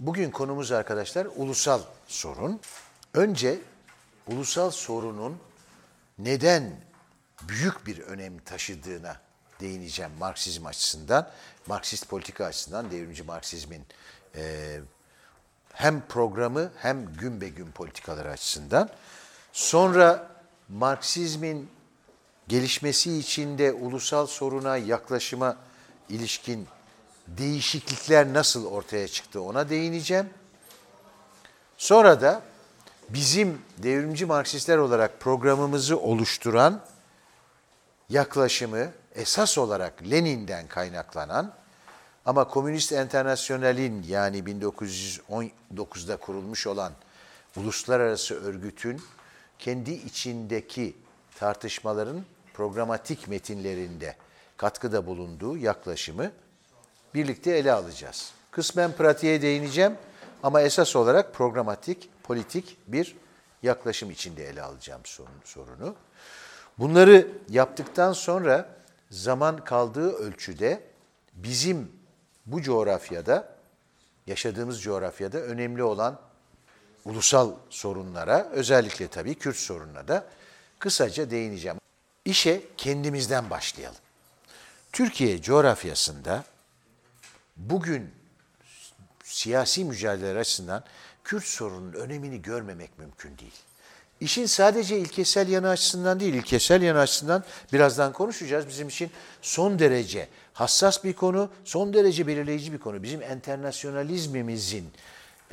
Bugün konumuz arkadaşlar ulusal sorun. Önce ulusal sorunun neden büyük bir önem taşıdığına değineceğim Marksizm açısından. Marksist politika açısından devrimci Marksizmin e, hem programı hem gün be gün politikaları açısından. Sonra Marksizmin gelişmesi içinde ulusal soruna yaklaşıma ilişkin değişiklikler nasıl ortaya çıktı ona değineceğim. Sonra da bizim devrimci Marksistler olarak programımızı oluşturan yaklaşımı esas olarak Lenin'den kaynaklanan ama Komünist Enternasyonel'in yani 1919'da kurulmuş olan uluslararası örgütün kendi içindeki tartışmaların programatik metinlerinde katkıda bulunduğu yaklaşımı birlikte ele alacağız. Kısmen pratiğe değineceğim ama esas olarak programatik, politik bir yaklaşım içinde ele alacağım sorunu. Bunları yaptıktan sonra zaman kaldığı ölçüde bizim bu coğrafyada, yaşadığımız coğrafyada önemli olan ulusal sorunlara, özellikle tabii Kürt sorununa da kısaca değineceğim. İşe kendimizden başlayalım. Türkiye coğrafyasında bugün siyasi mücadele açısından Kürt sorunun önemini görmemek mümkün değil. İşin sadece ilkesel yanı açısından değil, ilkesel yanı açısından birazdan konuşacağız. Bizim için son derece hassas bir konu, son derece belirleyici bir konu. Bizim enternasyonalizmimizin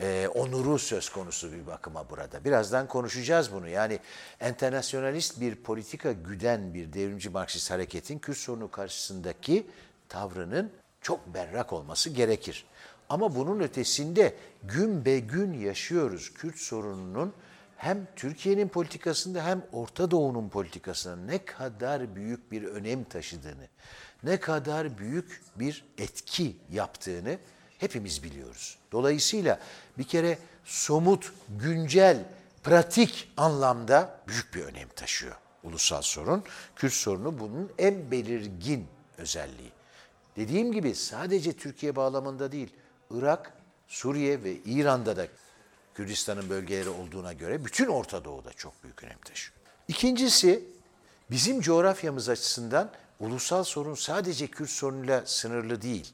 e, onuru söz konusu bir bakıma burada. Birazdan konuşacağız bunu. Yani enternasyonalist bir politika güden bir devrimci Marksist hareketin Kürt sorunu karşısındaki tavrının çok berrak olması gerekir. Ama bunun ötesinde gün be gün yaşıyoruz Kürt sorununun hem Türkiye'nin politikasında hem Orta Doğu'nun politikasında ne kadar büyük bir önem taşıdığını, ne kadar büyük bir etki yaptığını hepimiz biliyoruz. Dolayısıyla bir kere somut, güncel, pratik anlamda büyük bir önem taşıyor ulusal sorun. Kürt sorunu bunun en belirgin özelliği. Dediğim gibi sadece Türkiye bağlamında değil, Irak, Suriye ve İran'da da Kürdistan'ın bölgeleri olduğuna göre bütün Orta Doğu'da çok büyük önem taşıyor. İkincisi, bizim coğrafyamız açısından ulusal sorun sadece Kürt sorunuyla sınırlı değil.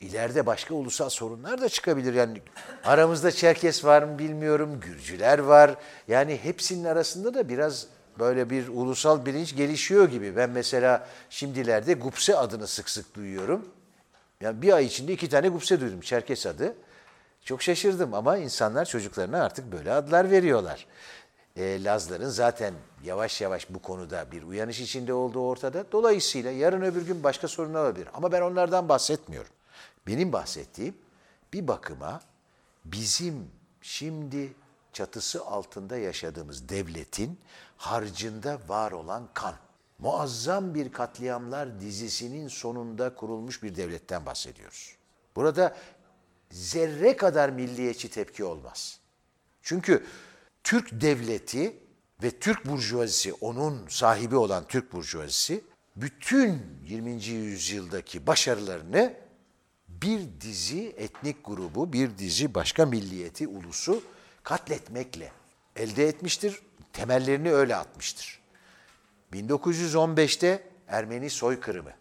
İleride başka ulusal sorunlar da çıkabilir. Yani aramızda Çerkes var mı bilmiyorum, Gürcüler var. Yani hepsinin arasında da biraz böyle bir ulusal bilinç gelişiyor gibi. Ben mesela şimdilerde Gupse adını sık sık duyuyorum. Yani bir ay içinde iki tane Gupse duydum, Çerkes adı. Çok şaşırdım ama insanlar çocuklarına artık böyle adlar veriyorlar. E, Lazların zaten yavaş yavaş bu konuda bir uyanış içinde olduğu ortada. Dolayısıyla yarın öbür gün başka sorunlar olabilir. Ama ben onlardan bahsetmiyorum. Benim bahsettiğim bir bakıma bizim şimdi çatısı altında yaşadığımız devletin harcında var olan kan. Muazzam bir katliamlar dizisinin sonunda kurulmuş bir devletten bahsediyoruz. Burada zerre kadar milliyetçi tepki olmaz. Çünkü Türk devleti ve Türk burjuvazisi, onun sahibi olan Türk burjuvazisi, bütün 20. yüzyıldaki başarılarını bir dizi etnik grubu, bir dizi başka milliyeti, ulusu katletmekle elde etmiştir. Temellerini öyle atmıştır. 1915'te Ermeni soykırımı,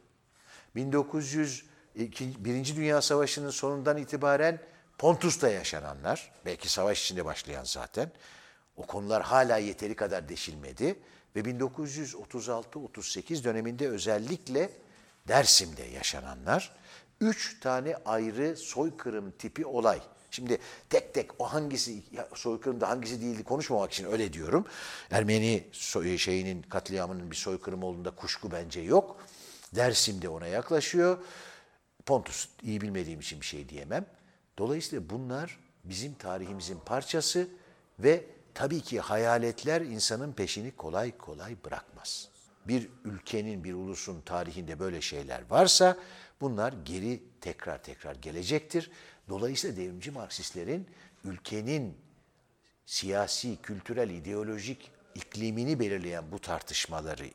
1900 Birinci Dünya Savaşı'nın sonundan itibaren Pontus'ta yaşananlar, belki savaş içinde başlayan zaten, o konular hala yeteri kadar deşilmedi ve 1936-38 döneminde özellikle Dersim'de yaşananlar, üç tane ayrı soykırım tipi olay. Şimdi tek tek o hangisi soykırımda hangisi değildi konuşmamak için öyle diyorum. Ermeni şeyinin katliamının bir soykırım olduğunda kuşku bence yok. Dersim'de ona yaklaşıyor. Pontus iyi bilmediğim için bir şey diyemem. Dolayısıyla bunlar bizim tarihimizin parçası ve tabii ki hayaletler insanın peşini kolay kolay bırakmaz. Bir ülkenin, bir ulusun tarihinde böyle şeyler varsa bunlar geri tekrar tekrar gelecektir. Dolayısıyla devrimci Marksistlerin ülkenin siyasi, kültürel, ideolojik iklimini belirleyen bu tartışmaları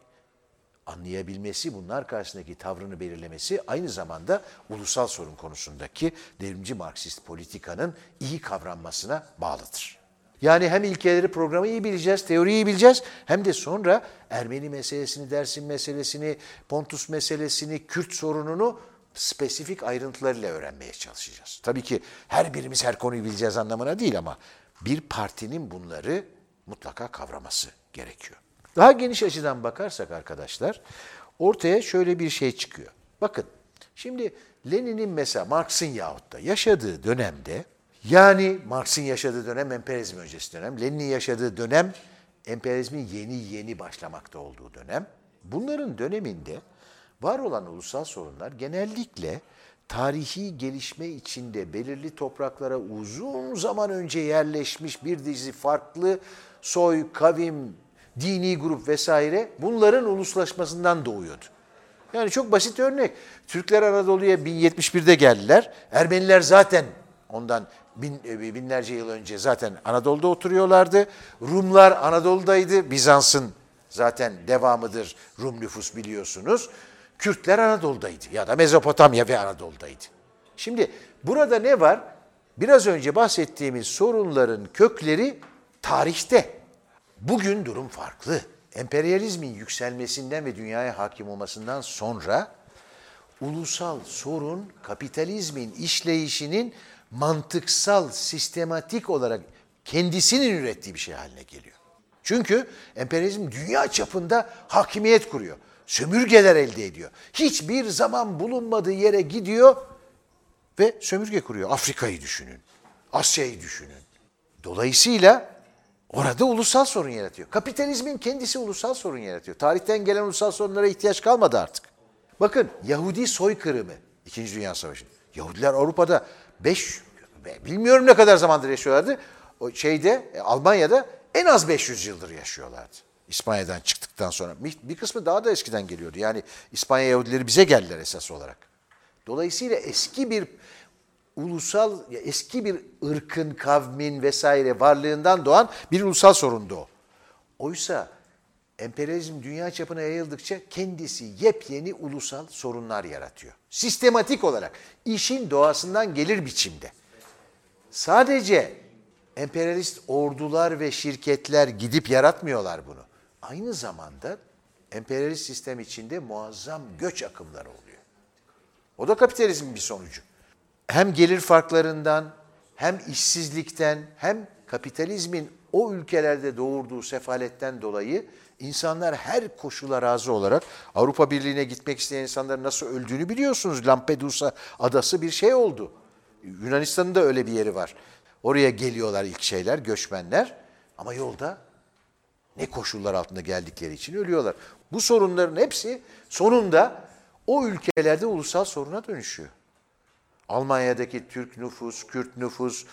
anlayabilmesi, bunlar karşısındaki tavrını belirlemesi aynı zamanda ulusal sorun konusundaki devrimci Marksist politikanın iyi kavranmasına bağlıdır. Yani hem ilkeleri programı iyi bileceğiz, teoriyi iyi bileceğiz hem de sonra Ermeni meselesini, Dersim meselesini, Pontus meselesini, Kürt sorununu spesifik ayrıntılarıyla öğrenmeye çalışacağız. Tabii ki her birimiz her konuyu bileceğiz anlamına değil ama bir partinin bunları mutlaka kavraması gerekiyor. Daha geniş açıdan bakarsak arkadaşlar ortaya şöyle bir şey çıkıyor. Bakın şimdi Lenin'in mesela Marx'ın yahut da yaşadığı dönemde yani Marx'ın yaşadığı dönem emperyalizm öncesi dönem, Lenin'in yaşadığı dönem emperyalizmin yeni yeni başlamakta olduğu dönem. Bunların döneminde var olan ulusal sorunlar genellikle tarihi gelişme içinde belirli topraklara uzun zaman önce yerleşmiş bir dizi farklı soy, kavim, dini grup vesaire bunların uluslaşmasından doğuyordu. Yani çok basit örnek. Türkler Anadolu'ya 1071'de geldiler. Ermeniler zaten ondan bin, e, binlerce yıl önce zaten Anadolu'da oturuyorlardı. Rumlar Anadolu'daydı. Bizans'ın zaten devamıdır Rum nüfus biliyorsunuz. Kürtler Anadolu'daydı ya da Mezopotamya ve Anadolu'daydı. Şimdi burada ne var? Biraz önce bahsettiğimiz sorunların kökleri tarihte. Bugün durum farklı. Emperyalizmin yükselmesinden ve dünyaya hakim olmasından sonra ulusal sorun kapitalizmin işleyişinin mantıksal, sistematik olarak kendisinin ürettiği bir şey haline geliyor. Çünkü emperyalizm dünya çapında hakimiyet kuruyor. Sömürgeler elde ediyor. Hiçbir zaman bulunmadığı yere gidiyor ve sömürge kuruyor. Afrika'yı düşünün, Asya'yı düşünün. Dolayısıyla orada ulusal sorun yaratıyor. Kapitalizmin kendisi ulusal sorun yaratıyor. Tarihten gelen ulusal sorunlara ihtiyaç kalmadı artık. Bakın Yahudi soykırımı, İkinci Dünya Savaşı. Yahudiler Avrupa'da 5, bilmiyorum ne kadar zamandır yaşıyorlardı. O şeyde, Almanya'da en az 500 yıldır yaşıyorlardı. İspanya'dan çıktıktan sonra. Bir kısmı daha da eskiden geliyordu. Yani İspanya Yahudileri bize geldiler esas olarak. Dolayısıyla eski bir ulusal, eski bir ırkın, kavmin vesaire varlığından doğan bir ulusal sorundu o. Oysa emperyalizm dünya çapına yayıldıkça kendisi yepyeni ulusal sorunlar yaratıyor. Sistematik olarak işin doğasından gelir biçimde. Sadece emperyalist ordular ve şirketler gidip yaratmıyorlar bunu. Aynı zamanda emperyalist sistem içinde muazzam göç akımları oluyor. O da kapitalizmin bir sonucu. Hem gelir farklarından, hem işsizlikten, hem kapitalizmin o ülkelerde doğurduğu sefaletten dolayı insanlar her koşula razı olarak Avrupa Birliği'ne gitmek isteyen insanların nasıl öldüğünü biliyorsunuz. Lampedusa adası bir şey oldu. Yunanistan'ın da öyle bir yeri var. Oraya geliyorlar ilk şeyler, göçmenler ama yolda ne koşullar altında geldikleri için ölüyorlar. Bu sorunların hepsi sonunda o ülkelerde ulusal soruna dönüşüyor. Almanya'daki Türk nüfus, Kürt nüfus,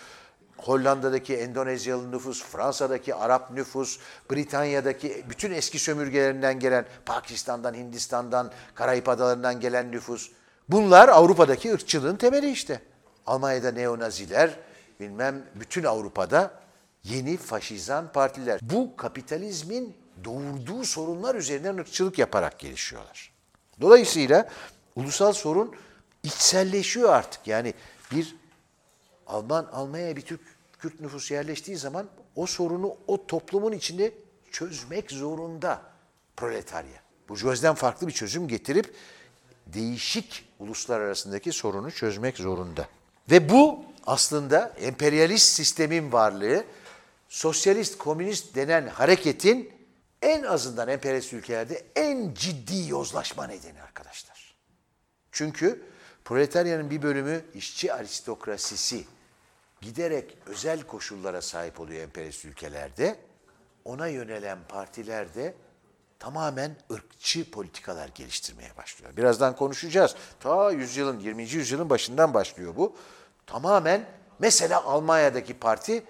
Hollanda'daki Endonezyalı nüfus, Fransa'daki Arap nüfus, Britanya'daki bütün eski sömürgelerinden gelen, Pakistan'dan, Hindistan'dan, Karayip Adalarından gelen nüfus. Bunlar Avrupa'daki ırkçılığın temeli işte. Almanya'da neonaziler, bilmem bütün Avrupa'da yeni faşizan partiler. Bu kapitalizmin doğurduğu sorunlar üzerinden ırkçılık yaparak gelişiyorlar. Dolayısıyla ulusal sorun içselleşiyor artık. Yani bir Alman Almanya'ya bir Türk Kürt nüfus yerleştiği zaman o sorunu o toplumun içinde çözmek zorunda proletarya. Bu gözden farklı bir çözüm getirip değişik uluslar arasındaki sorunu çözmek zorunda. Ve bu aslında emperyalist sistemin varlığı, sosyalist, komünist denen hareketin en azından emperyalist ülkelerde en ciddi yozlaşma nedeni arkadaşlar. Çünkü proletaryanın bir bölümü işçi aristokrasisi giderek özel koşullara sahip oluyor emperyalist ülkelerde. Ona yönelen partiler de tamamen ırkçı politikalar geliştirmeye başlıyor. Birazdan konuşacağız. Ta yüzyılın, 20. yüzyılın başından başlıyor bu. Tamamen mesela Almanya'daki parti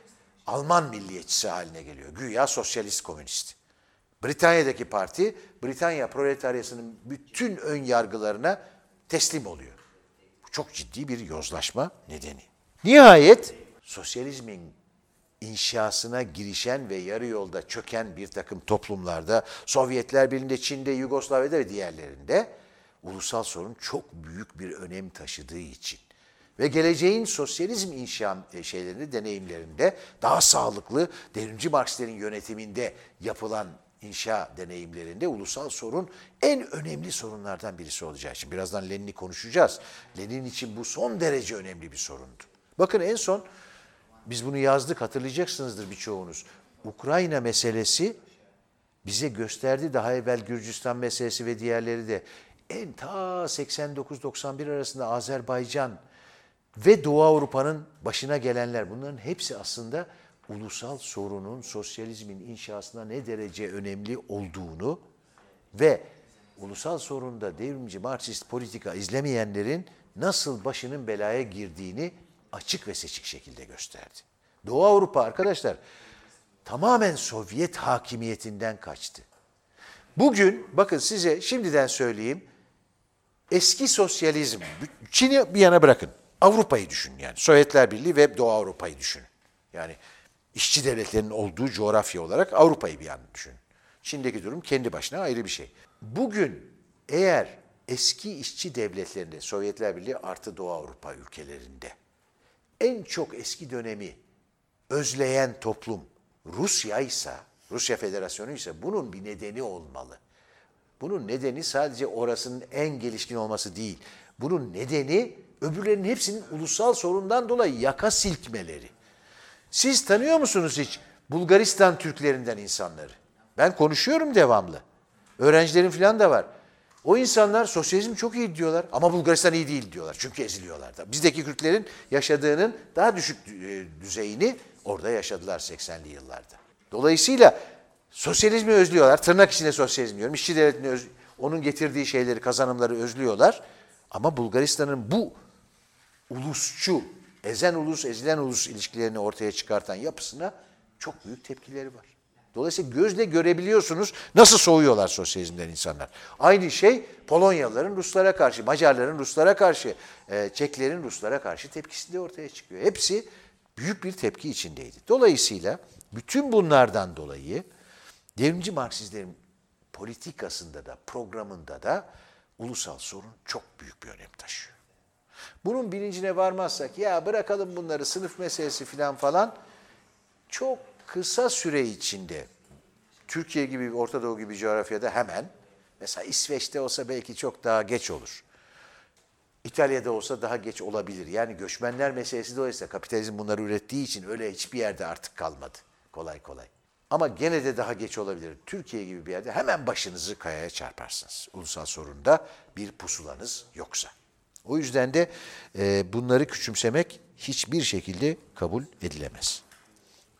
Alman milliyetçisi haline geliyor. Güya sosyalist komünist. Britanya'daki parti Britanya proletaryasının bütün ön yargılarına teslim oluyor. Bu çok ciddi bir yozlaşma nedeni. Nihayet sosyalizmin inşasına girişen ve yarı yolda çöken bir takım toplumlarda, Sovyetler Birliği'nde, Çin'de, Yugoslavya'da ve diğerlerinde ulusal sorun çok büyük bir önem taşıdığı için ve geleceğin sosyalizm inşa e, şeylerini, deneyimlerinde daha sağlıklı devrimci Marksistlerin yönetiminde yapılan inşa deneyimlerinde ulusal sorun en önemli sorunlardan birisi olacağı için. Birazdan Lenin'i konuşacağız. Lenin için bu son derece önemli bir sorundu. Bakın en son biz bunu yazdık hatırlayacaksınızdır birçoğunuz. Ukrayna meselesi bize gösterdi daha evvel Gürcistan meselesi ve diğerleri de en ta 89-91 arasında Azerbaycan ve Doğu Avrupa'nın başına gelenler bunların hepsi aslında ulusal sorunun sosyalizmin inşasına ne derece önemli olduğunu ve ulusal sorunda devrimci Marksist politika izlemeyenlerin nasıl başının belaya girdiğini açık ve seçik şekilde gösterdi. Doğu Avrupa arkadaşlar tamamen Sovyet hakimiyetinden kaçtı. Bugün bakın size şimdiden söyleyeyim eski sosyalizm, Çin'i bir yana bırakın. Avrupa'yı düşün yani. Sovyetler Birliği ve Doğu Avrupa'yı düşün. Yani işçi devletlerinin olduğu coğrafya olarak Avrupa'yı bir yana düşün. Çin'deki durum kendi başına ayrı bir şey. Bugün eğer eski işçi devletlerinde, Sovyetler Birliği artı Doğu Avrupa ülkelerinde en çok eski dönemi özleyen toplum Rusya ise, Rusya Federasyonu ise bunun bir nedeni olmalı. Bunun nedeni sadece orasının en gelişkin olması değil. Bunun nedeni öbürlerinin hepsinin ulusal sorundan dolayı yaka silkmeleri. Siz tanıyor musunuz hiç Bulgaristan Türklerinden insanları? Ben konuşuyorum devamlı. Öğrencilerim falan da var. O insanlar sosyalizm çok iyi diyorlar ama Bulgaristan iyi değil diyorlar. Çünkü eziliyorlar da. Bizdeki Kürtlerin yaşadığının daha düşük e, düzeyini orada yaşadılar 80'li yıllarda. Dolayısıyla sosyalizmi özlüyorlar. Tırnak içinde sosyalizm diyorum. İşçi devletini öz, onun getirdiği şeyleri, kazanımları özlüyorlar. Ama Bulgaristan'ın bu ulusçu, ezen ulus, ezilen ulus ilişkilerini ortaya çıkartan yapısına çok büyük tepkileri var. Dolayısıyla gözle görebiliyorsunuz nasıl soğuyorlar sosyalizmden insanlar. Aynı şey Polonyalıların Ruslara karşı, Macarların Ruslara karşı, e, Çeklerin Ruslara karşı tepkisi de ortaya çıkıyor. Hepsi büyük bir tepki içindeydi. Dolayısıyla bütün bunlardan dolayı devrimci Marksizlerin politikasında da programında da ulusal sorun çok büyük bir önem taşıyor. Bunun bilincine varmazsak ya bırakalım bunları sınıf meselesi falan falan çok kısa süre içinde Türkiye gibi, Orta Doğu gibi coğrafyada hemen mesela İsveç'te olsa belki çok daha geç olur. İtalya'da olsa daha geç olabilir. Yani göçmenler meselesi dolayısıyla kapitalizm bunları ürettiği için öyle hiçbir yerde artık kalmadı kolay kolay. Ama gene de daha geç olabilir. Türkiye gibi bir yerde hemen başınızı kayaya çarparsınız. Ulusal sorunda bir pusulanız yoksa. O yüzden de e, bunları küçümsemek hiçbir şekilde kabul edilemez.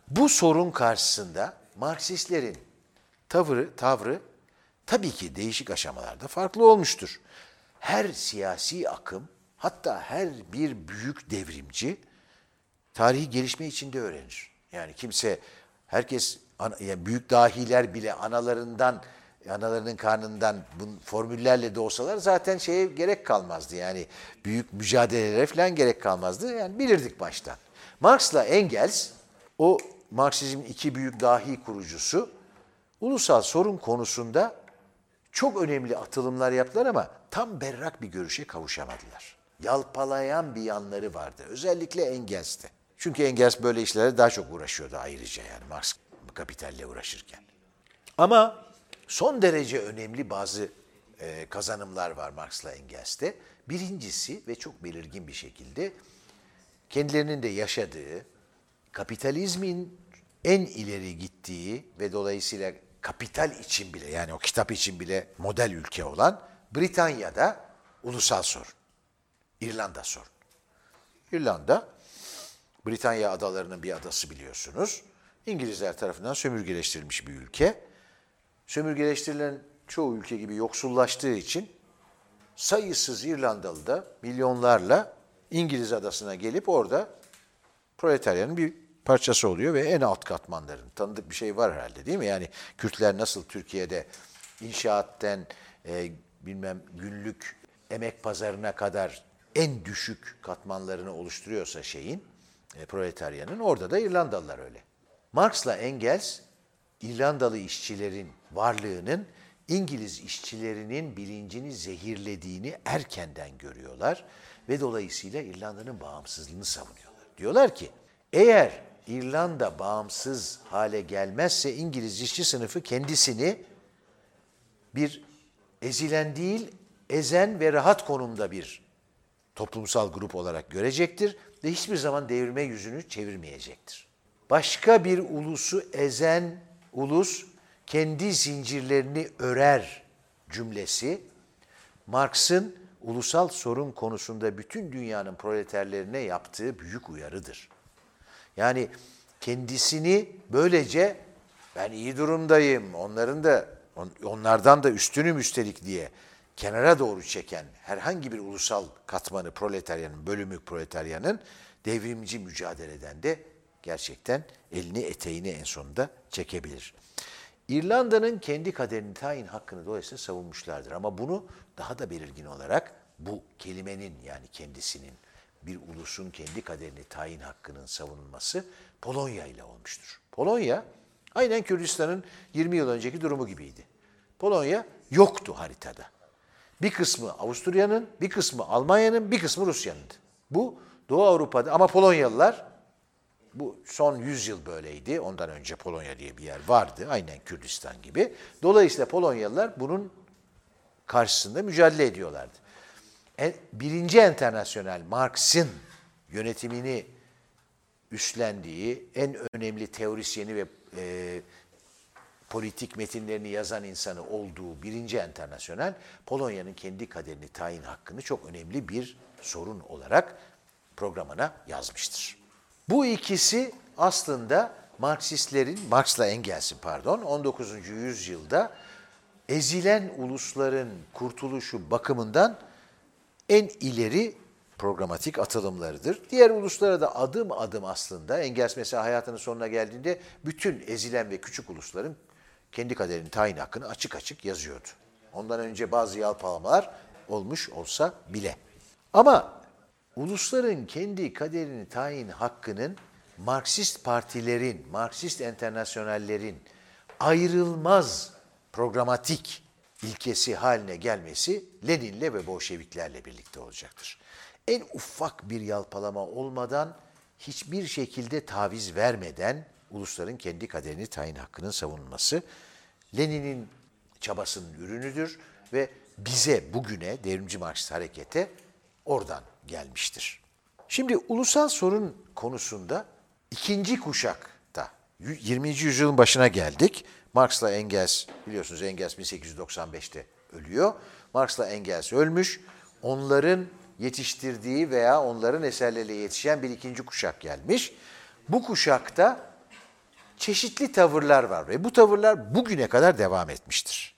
Bu sorun karşısında Marksistlerin tavrı, tavrı tabii ki değişik aşamalarda farklı olmuştur. Her siyasi akım, hatta her bir büyük devrimci tarihi gelişme içinde öğrenir. Yani kimse, herkes, yani büyük dahiler bile analarından, analarının karnından bu formüllerle doğsalar zaten şeye gerek kalmazdı. Yani büyük mücadelelere falan gerek kalmazdı. Yani bilirdik baştan. Marx'la Engels o Marksizmin iki büyük dahi kurucusu ulusal sorun konusunda çok önemli atılımlar yaptılar ama tam berrak bir görüşe kavuşamadılar. Yalpalayan bir yanları vardı. Özellikle Engels'te. Çünkü Engels böyle işlere daha çok uğraşıyordu ayrıca yani Marx kapitalle uğraşırken. Ama son derece önemli bazı e, kazanımlar var Marx'la Engels'te. Birincisi ve çok belirgin bir şekilde kendilerinin de yaşadığı kapitalizmin en ileri gittiği ve dolayısıyla kapital için bile yani o kitap için bile model ülke olan Britanya'da ulusal sorun. İrlanda sorun. İrlanda, Britanya adalarının bir adası biliyorsunuz. İngilizler tarafından sömürgeleştirilmiş bir ülke. Sömürgeleştirilen çoğu ülke gibi yoksullaştığı için sayısız İrlandalı da milyonlarla İngiliz adasına gelip orada proletaryanın bir parçası oluyor ve en alt katmanların tanıdık bir şey var herhalde değil mi? Yani Kürtler nasıl Türkiye'de inşaatten e, bilmem günlük emek pazarına kadar en düşük katmanlarını oluşturuyorsa şeyin, e, proletaryanın orada da İrlandalılar öyle. Marx'la Engels İrlandalı işçilerin varlığının İngiliz işçilerinin bilincini zehirlediğini erkenden görüyorlar ve dolayısıyla İrlanda'nın bağımsızlığını savunuyorlar. Diyorlar ki eğer İrlanda bağımsız hale gelmezse İngiliz işçi sınıfı kendisini bir ezilen değil, ezen ve rahat konumda bir toplumsal grup olarak görecektir ve hiçbir zaman devirme yüzünü çevirmeyecektir. Başka bir ulusu ezen ulus kendi zincirlerini örer cümlesi Marx'ın ulusal sorun konusunda bütün dünyanın proleterlerine yaptığı büyük uyarıdır. Yani kendisini böylece ben iyi durumdayım, onların da onlardan da üstünüm üstelik diye kenara doğru çeken herhangi bir ulusal katmanı proletaryanın, bölümü proletaryanın devrimci mücadeleden de gerçekten elini eteğini en sonunda çekebilir. İrlanda'nın kendi kaderini tayin hakkını dolayısıyla savunmuşlardır. Ama bunu daha da belirgin olarak bu kelimenin yani kendisinin bir ulusun kendi kaderini tayin hakkının savunulması Polonya ile olmuştur. Polonya aynen Kürdistan'ın 20 yıl önceki durumu gibiydi. Polonya yoktu haritada. Bir kısmı Avusturya'nın, bir kısmı Almanya'nın, bir kısmı Rusya'nın. Bu Doğu Avrupa'da ama Polonyalılar bu son 100 yıl böyleydi. Ondan önce Polonya diye bir yer vardı. Aynen Kürdistan gibi. Dolayısıyla Polonyalılar bunun karşısında mücadele ediyorlardı. Birinci Enternasyonel Marx'ın yönetimini üstlendiği en önemli teorisyeni ve e, politik metinlerini yazan insanı olduğu birinci enternasyonel Polonya'nın kendi kaderini tayin hakkını çok önemli bir sorun olarak programına yazmıştır. Bu ikisi aslında Marksistlerin, Marx'la Engels'in pardon, 19. yüzyılda ezilen ulusların kurtuluşu bakımından en ileri programatik atılımlarıdır. Diğer uluslara da adım adım aslında Engels mesela hayatının sonuna geldiğinde bütün ezilen ve küçük ulusların kendi kaderini tayin hakkını açık açık yazıyordu. Ondan önce bazı yalpalamalar olmuş olsa bile. Ama ulusların kendi kaderini tayin hakkının Marksist partilerin, Marksist enternasyonellerin ayrılmaz programatik ilkesi haline gelmesi Lenin'le ve Bolşeviklerle birlikte olacaktır. En ufak bir yalpalama olmadan, hiçbir şekilde taviz vermeden ulusların kendi kaderini tayin hakkının savunulması Lenin'in çabasının ürünüdür ve bize bugüne devrimci Marksist harekete oradan gelmiştir. Şimdi ulusal sorun konusunda ikinci kuşakta 20. yüzyılın başına geldik. Marx'la Engels biliyorsunuz Engels 1895'te ölüyor. Marx'la Engels ölmüş. Onların yetiştirdiği veya onların eserleriyle yetişen bir ikinci kuşak gelmiş. Bu kuşakta çeşitli tavırlar var ve bu tavırlar bugüne kadar devam etmiştir.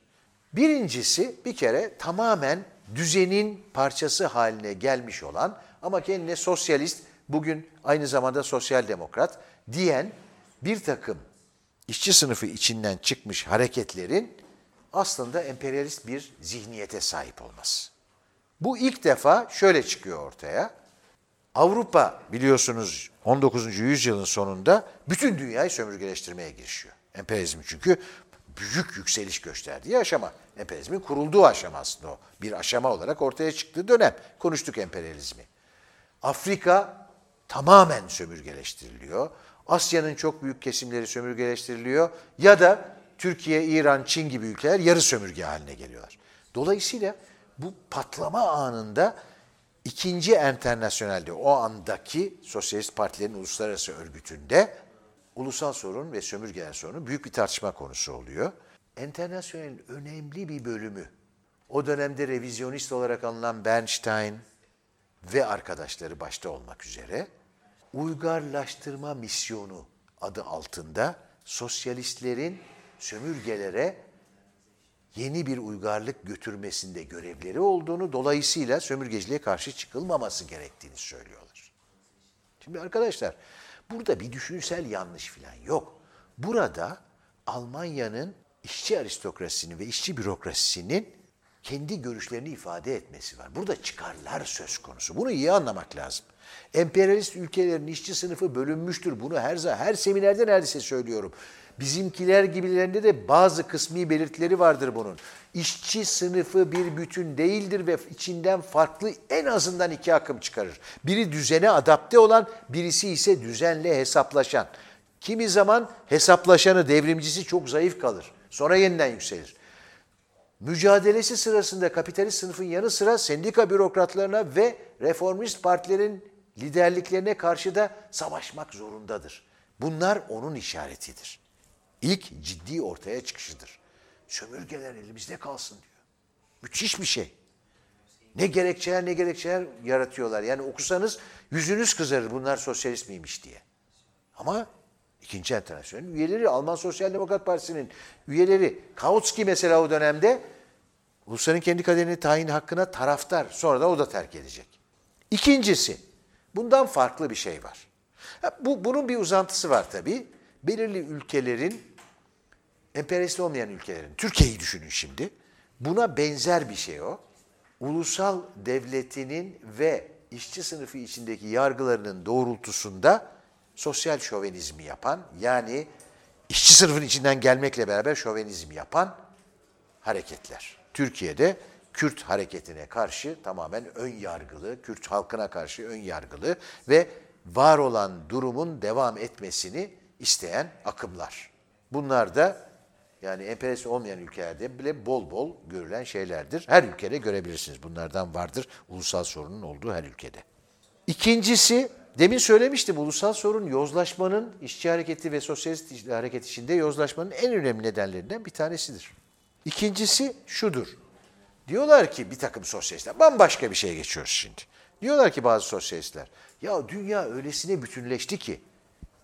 Birincisi bir kere tamamen düzenin parçası haline gelmiş olan ama kendine sosyalist, bugün aynı zamanda sosyal demokrat diyen bir takım işçi sınıfı içinden çıkmış hareketlerin aslında emperyalist bir zihniyete sahip olması. Bu ilk defa şöyle çıkıyor ortaya. Avrupa biliyorsunuz 19. yüzyılın sonunda bütün dünyayı sömürgeleştirmeye girişiyor. Emperyalizm çünkü büyük yükseliş gösterdiği aşama. Emperyalizmin kurulduğu aşama aslında o. Bir aşama olarak ortaya çıktığı dönem. Konuştuk emperyalizmi. Afrika tamamen sömürgeleştiriliyor. Asya'nın çok büyük kesimleri sömürgeleştiriliyor. Ya da Türkiye, İran, Çin gibi ülkeler yarı sömürge haline geliyorlar. Dolayısıyla bu patlama anında ikinci enternasyonelde o andaki Sosyalist Partilerin Uluslararası Örgütü'nde ulusal sorun ve sömürgeler sorunu büyük bir tartışma konusu oluyor. Enternasyonelin önemli bir bölümü o dönemde revizyonist olarak anılan Bernstein ve arkadaşları başta olmak üzere uygarlaştırma misyonu adı altında sosyalistlerin sömürgelere yeni bir uygarlık götürmesinde görevleri olduğunu, dolayısıyla sömürgeciliğe karşı çıkılmaması gerektiğini söylüyorlar. Şimdi arkadaşlar, burada bir düşünsel yanlış falan yok. Burada Almanya'nın işçi aristokrasisinin ve işçi bürokrasisinin kendi görüşlerini ifade etmesi var. Burada çıkarlar söz konusu. Bunu iyi anlamak lazım. Emperyalist ülkelerin işçi sınıfı bölünmüştür. Bunu her her seminerde neredeyse söylüyorum. Bizimkiler gibilerinde de bazı kısmi belirtileri vardır bunun. İşçi sınıfı bir bütün değildir ve içinden farklı en azından iki akım çıkarır. Biri düzene adapte olan, birisi ise düzenle hesaplaşan. Kimi zaman hesaplaşanı, devrimcisi çok zayıf kalır. Sonra yeniden yükselir. Mücadelesi sırasında kapitalist sınıfın yanı sıra sendika bürokratlarına ve reformist partilerin liderliklerine karşı da savaşmak zorundadır. Bunlar onun işaretidir. İlk ciddi ortaya çıkışıdır. Sömürgeler elimizde kalsın diyor. Müthiş bir şey. Ne gerekçeler ne gerekçeler yaratıyorlar. Yani okusanız yüzünüz kızarır bunlar sosyalist miymiş diye. Ama ikinci enternasyonel üyeleri Alman Sosyal Demokrat Partisi'nin üyeleri Kautsky mesela o dönemde ulusların kendi kaderini tayin hakkına taraftar. Sonra da o da terk edecek. İkincisi bundan farklı bir şey var. Bu, bunun bir uzantısı var tabii. Belirli ülkelerin emperyalist olmayan ülkelerin, Türkiye'yi düşünün şimdi. Buna benzer bir şey o. Ulusal devletinin ve işçi sınıfı içindeki yargılarının doğrultusunda sosyal şovenizmi yapan, yani işçi sınıfın içinden gelmekle beraber şovenizm yapan hareketler. Türkiye'de Kürt hareketine karşı tamamen ön yargılı, Kürt halkına karşı ön yargılı ve var olan durumun devam etmesini isteyen akımlar. Bunlar da yani emperyalist olmayan ülkelerde bile bol bol görülen şeylerdir. Her ülkede görebilirsiniz. Bunlardan vardır ulusal sorunun olduğu her ülkede. İkincisi, demin söylemiştim ulusal sorun yozlaşmanın, işçi hareketi ve sosyalist hareket içinde yozlaşmanın en önemli nedenlerinden bir tanesidir. İkincisi şudur. Diyorlar ki bir takım sosyalistler, bambaşka bir şeye geçiyoruz şimdi. Diyorlar ki bazı sosyalistler, ya dünya öylesine bütünleşti ki,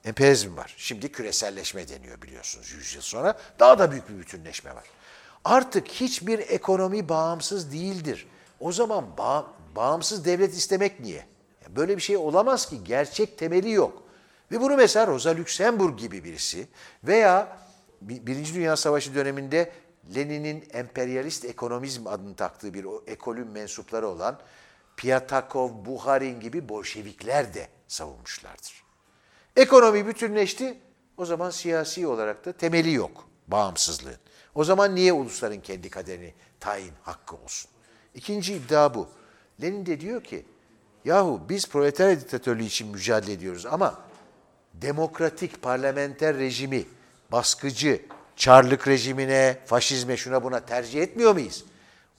Emperyalizm var. Şimdi küreselleşme deniyor biliyorsunuz 100 yıl sonra. Daha da büyük bir bütünleşme var. Artık hiçbir ekonomi bağımsız değildir. O zaman bağ, bağımsız devlet istemek niye? Böyle bir şey olamaz ki. Gerçek temeli yok. Ve bunu mesela Rosa Luxemburg gibi birisi veya Birinci Dünya Savaşı döneminde Lenin'in emperyalist ekonomizm adını taktığı bir ekolün mensupları olan Piatakov, Buharin gibi Bolşevikler de savunmuşlardır. Ekonomi bütünleşti. O zaman siyasi olarak da temeli yok bağımsızlığın. O zaman niye ulusların kendi kaderini tayin hakkı olsun? İkinci iddia bu. Lenin de diyor ki, yahu biz proletarya diktatörlüğü için mücadele ediyoruz ama demokratik parlamenter rejimi, baskıcı, çarlık rejimine, faşizme şuna buna tercih etmiyor muyuz?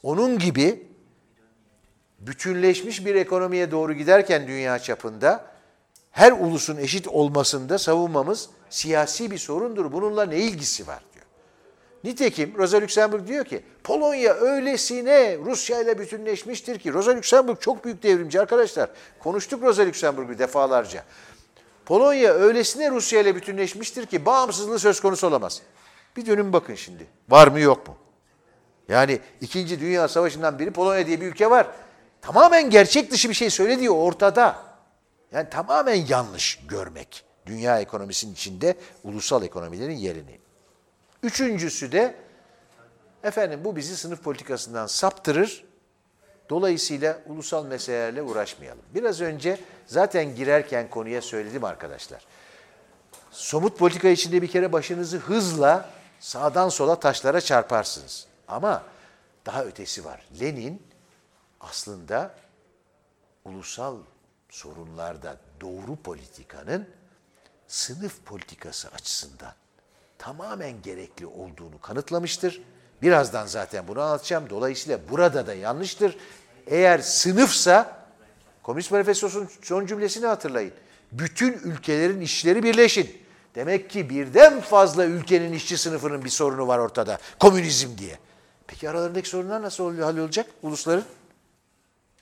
Onun gibi bütünleşmiş bir ekonomiye doğru giderken dünya çapında her ulusun eşit olmasında savunmamız siyasi bir sorundur. Bununla ne ilgisi var diyor. Nitekim Rosa Luxemburg diyor ki Polonya öylesine Rusya ile bütünleşmiştir ki Rosa Luxemburg çok büyük devrimci arkadaşlar. Konuştuk Rosa Luxemburg'u defalarca. Polonya öylesine Rusya ile bütünleşmiştir ki bağımsızlığı söz konusu olamaz. Bir dönün bakın şimdi. Var mı yok mu? Yani İkinci Dünya Savaşı'ndan biri Polonya diye bir ülke var. Tamamen gerçek dışı bir şey söylediği ortada. Yani tamamen yanlış görmek dünya ekonomisinin içinde ulusal ekonomilerin yerini. Üçüncüsü de efendim bu bizi sınıf politikasından saptırır. Dolayısıyla ulusal meselelerle uğraşmayalım. Biraz önce zaten girerken konuya söyledim arkadaşlar. Somut politika içinde bir kere başınızı hızla sağdan sola taşlara çarparsınız. Ama daha ötesi var. Lenin aslında ulusal sorunlarda doğru politikanın sınıf politikası açısından tamamen gerekli olduğunu kanıtlamıştır. Birazdan zaten bunu anlatacağım. Dolayısıyla burada da yanlıştır. Eğer sınıfsa, Komünist Manifestosu'nun son cümlesini hatırlayın. Bütün ülkelerin işleri birleşin. Demek ki birden fazla ülkenin işçi sınıfının bir sorunu var ortada. Komünizm diye. Peki aralarındaki sorunlar nasıl hallolacak ulusların?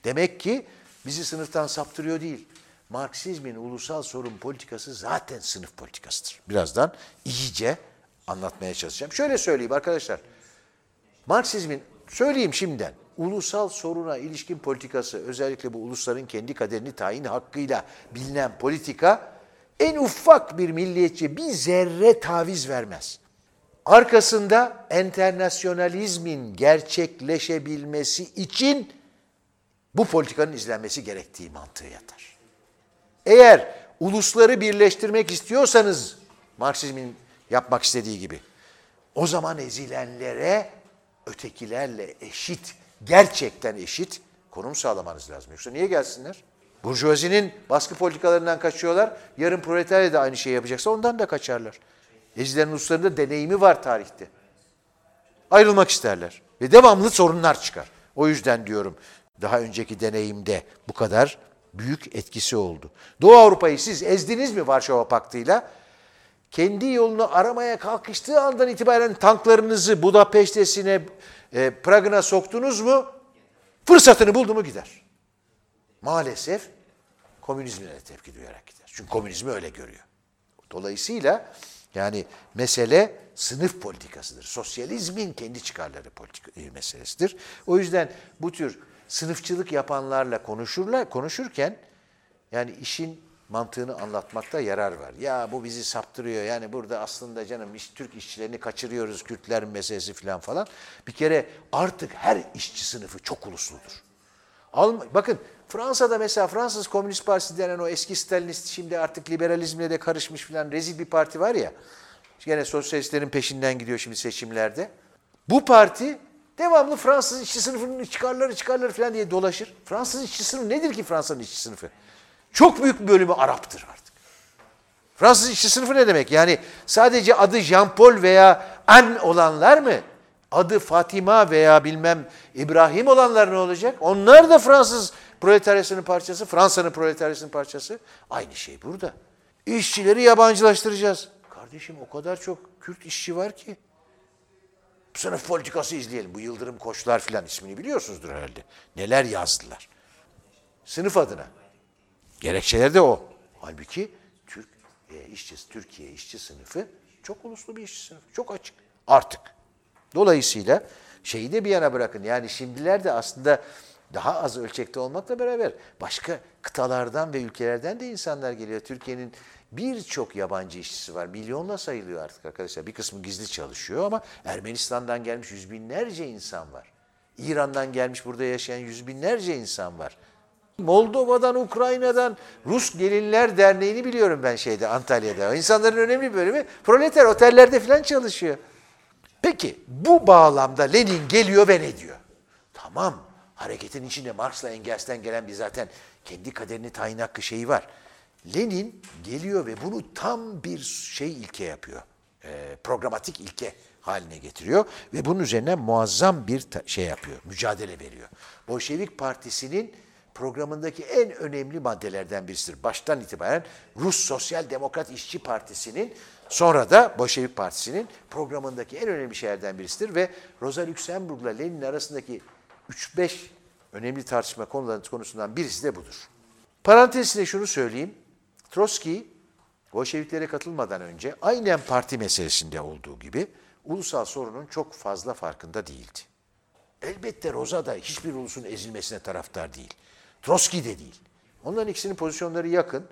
Demek ki bizi sınıftan saptırıyor değil. Marksizmin ulusal sorun politikası zaten sınıf politikasıdır. Birazdan iyice anlatmaya çalışacağım. Şöyle söyleyeyim arkadaşlar. Marksizmin, söyleyeyim şimdiden, ulusal soruna ilişkin politikası, özellikle bu ulusların kendi kaderini tayin hakkıyla bilinen politika, en ufak bir milliyetçi bir zerre taviz vermez. Arkasında enternasyonalizmin gerçekleşebilmesi için bu politikanın izlenmesi gerektiği mantığı yatar. Eğer ulusları birleştirmek istiyorsanız Marksizmin yapmak istediği gibi o zaman ezilenlere ötekilerle eşit, gerçekten eşit konum sağlamanız lazım. Yoksa niye gelsinler? Burjuvazinin baskı politikalarından kaçıyorlar. Yarın proletarya da aynı şeyi yapacaksa ondan da kaçarlar. Ezilen ulusların da deneyimi var tarihte. Ayrılmak isterler. Ve devamlı sorunlar çıkar. O yüzden diyorum daha önceki deneyimde bu kadar büyük etkisi oldu. Doğu Avrupa'yı siz ezdiniz mi Varşova Paktı'yla? Kendi yolunu aramaya kalkıştığı andan itibaren tanklarınızı Budapeşte'sine, e, Prag'ına soktunuz mu? Fırsatını buldu mu gider. Maalesef komünizmine tepki duyarak gider. Çünkü komünizmi öyle görüyor. Dolayısıyla yani mesele sınıf politikasıdır. Sosyalizmin kendi çıkarları politika, e, meselesidir. O yüzden bu tür sınıfçılık yapanlarla konuşurlar, konuşurken yani işin mantığını anlatmakta yarar var. Ya bu bizi saptırıyor. Yani burada aslında canım iş, Türk işçilerini kaçırıyoruz, Kürtlerin meselesi falan falan. Bir kere artık her işçi sınıfı çok ulusludur. Alm Bakın Fransa'da mesela Fransız Komünist Partisi denen o eski Stalinist şimdi artık liberalizmle de karışmış falan rezil bir parti var ya. Gene sosyalistlerin peşinden gidiyor şimdi seçimlerde. Bu parti devamlı Fransız işçi sınıfının çıkarları çıkarları falan diye dolaşır. Fransız işçi sınıfı nedir ki Fransa'nın işçi sınıfı? Çok büyük bir bölümü Arap'tır artık. Fransız işçi sınıfı ne demek? Yani sadece adı Jean-Paul veya An olanlar mı? Adı Fatima veya bilmem İbrahim olanlar ne olacak? Onlar da Fransız proletaryasının parçası, Fransa'nın proletaryasının parçası. Aynı şey burada. İşçileri yabancılaştıracağız. Kardeşim o kadar çok Kürt işçi var ki. Sınıf politikası izleyelim. Bu Yıldırım Koçlar filan ismini biliyorsunuzdur herhalde. Neler yazdılar. Sınıf adına. Gerekçeleri de o. Halbuki Türk e, işçi, Türkiye işçi sınıfı çok uluslu bir işçi sınıfı. Çok açık. Artık. Dolayısıyla şeyi de bir yana bırakın. Yani şimdiler de aslında daha az ölçekte olmakla beraber başka kıtalardan ve ülkelerden de insanlar geliyor. Türkiye'nin birçok yabancı işçisi var. Milyonla sayılıyor artık arkadaşlar. Bir kısmı gizli çalışıyor ama Ermenistan'dan gelmiş yüz binlerce insan var. İran'dan gelmiş burada yaşayan yüz binlerce insan var. Moldova'dan, Ukrayna'dan Rus Gelinler Derneği'ni biliyorum ben şeyde Antalya'da. İnsanların önemli bir bölümü proleter otellerde falan çalışıyor. Peki bu bağlamda Lenin geliyor ve ne diyor? Tamam hareketin içinde Marx'la Engels'ten gelen bir zaten kendi kaderini tayin hakkı şeyi var. Lenin geliyor ve bunu tam bir şey ilke yapıyor. E, programatik ilke haline getiriyor ve bunun üzerine muazzam bir şey yapıyor, mücadele veriyor. Bolşevik Partisi'nin programındaki en önemli maddelerden birisidir. Baştan itibaren Rus Sosyal Demokrat İşçi Partisi'nin sonra da Bolşevik Partisi'nin programındaki en önemli şeylerden birisidir ve Rosa Luxemburg'la Lenin arasındaki 3-5 önemli tartışma konuları konusundan birisi de budur. Parantezine şunu söyleyeyim. Trotsky, Bolşeviklere katılmadan önce aynen parti meselesinde olduğu gibi ulusal sorunun çok fazla farkında değildi. Elbette Roza da hiçbir ulusun ezilmesine taraftar değil. Trotsky de değil. Onların ikisinin pozisyonları yakın.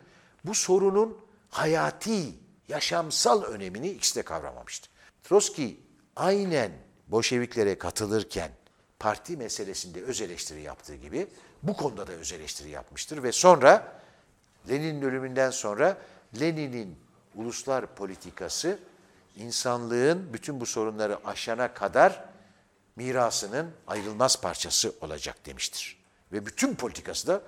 Bu sorunun hayati, yaşamsal önemini ikisi de kavramamıştı. Trotsky aynen Bolşeviklere katılırken parti meselesinde öz eleştiri yaptığı gibi bu konuda da öz eleştiri yapmıştır ve sonra Lenin'in ölümünden sonra Lenin'in uluslar politikası insanlığın bütün bu sorunları aşana kadar mirasının ayrılmaz parçası olacak demiştir. Ve bütün politikası da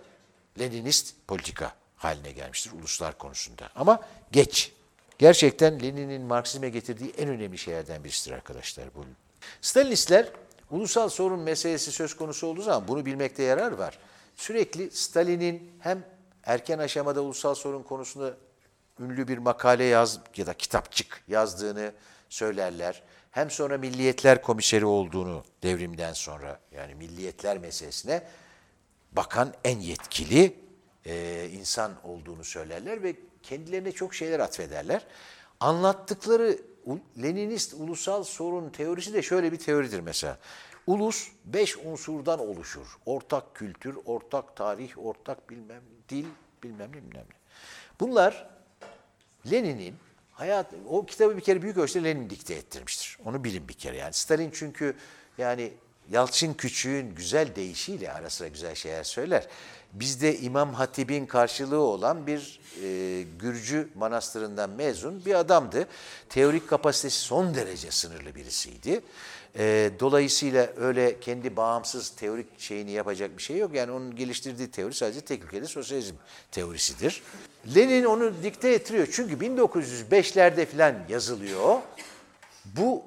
Leninist politika haline gelmiştir uluslar konusunda. Ama geç. Gerçekten Lenin'in Marksizme getirdiği en önemli şeylerden birisidir arkadaşlar bu. Stalinistler ulusal sorun meselesi söz konusu olduğu zaman bunu bilmekte yarar var. Sürekli Stalin'in hem erken aşamada ulusal sorun konusunda ünlü bir makale yaz ya da kitapçık yazdığını söylerler. Hem sonra Milliyetler Komiseri olduğunu devrimden sonra yani milliyetler meselesine bakan en yetkili e, insan olduğunu söylerler ve kendilerine çok şeyler atfederler. Anlattıkları Leninist ulusal sorun teorisi de şöyle bir teoridir mesela. Ulus beş unsurdan oluşur. Ortak kültür, ortak tarih, ortak bilmem dil, bilmem ne bilmem ne. Bunlar Lenin'in hayat, o kitabı bir kere büyük ölçüde Lenin dikte ettirmiştir. Onu bilin bir kere. Yani Stalin çünkü yani Yalçın Küçük'ün güzel deyişiyle ara sıra güzel şeyler söyler. Bizde İmam Hatip'in karşılığı olan bir e, Gürcü manastırından mezun bir adamdı. Teorik kapasitesi son derece sınırlı birisiydi. E, dolayısıyla öyle kendi bağımsız teorik şeyini yapacak bir şey yok. Yani onun geliştirdiği teori sadece tek ülkede sosyalizm teorisidir. Lenin onu dikte ettiriyor. Çünkü 1905'lerde falan yazılıyor. Bu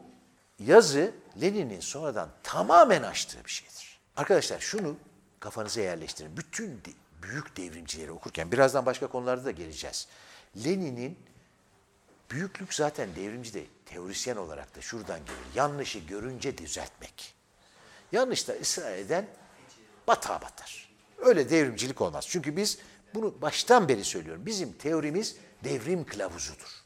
yazı Lenin'in sonradan tamamen açtığı bir şeydir. Arkadaşlar şunu kafanıza yerleştirin. Bütün büyük devrimcileri okurken birazdan başka konularda da geleceğiz. Lenin'in büyüklük zaten devrimci de teorisyen olarak da şuradan gelir. Yanlışı görünce düzeltmek. Yanlışta ısrar eden batağa batar. Öyle devrimcilik olmaz. Çünkü biz bunu baştan beri söylüyorum. Bizim teorimiz devrim kılavuzudur.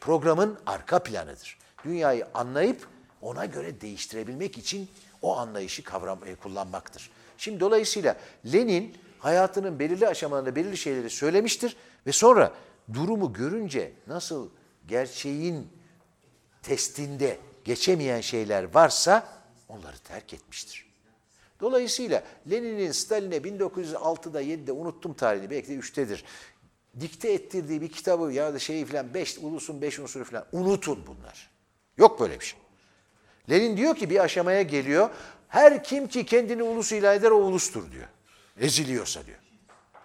Programın arka planıdır. Dünyayı anlayıp ona göre değiştirebilmek için o anlayışı kavram, e, kullanmaktır. Şimdi dolayısıyla Lenin hayatının belirli aşamalarında belirli şeyleri söylemiştir ve sonra durumu görünce nasıl gerçeğin testinde geçemeyen şeyler varsa onları terk etmiştir. Dolayısıyla Lenin'in Stalin'e 1906'da 7'de unuttum tarihini belki de 3'tedir. Dikte ettirdiği bir kitabı ya da şeyi falan 5 ulusun 5 unsuru falan unutun bunlar. Yok böyle bir şey. Lenin diyor ki bir aşamaya geliyor. Her kim ki kendini ulus ilan eder o ulustur diyor. Eziliyorsa diyor.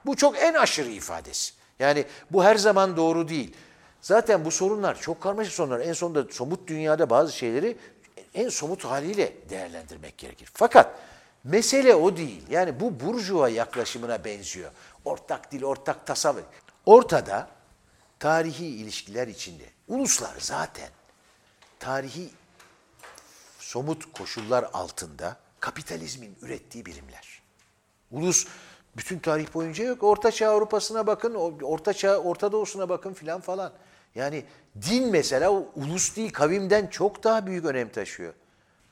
Bu çok en aşırı ifadesi. Yani bu her zaman doğru değil. Zaten bu sorunlar çok karmaşık sorunlar. En sonunda somut dünyada bazı şeyleri en somut haliyle değerlendirmek gerekir. Fakat mesele o değil. Yani bu burjuva yaklaşımına benziyor. Ortak dil, ortak tasavvur. Ortada tarihi ilişkiler içinde uluslar zaten tarihi somut koşullar altında kapitalizmin ürettiği birimler. Ulus bütün tarih boyunca yok. Orta Çağ Avrupa'sına bakın, Orta Çağ, Orta Doğu'suna bakın filan falan. Yani din mesela ulus değil kavimden çok daha büyük önem taşıyor.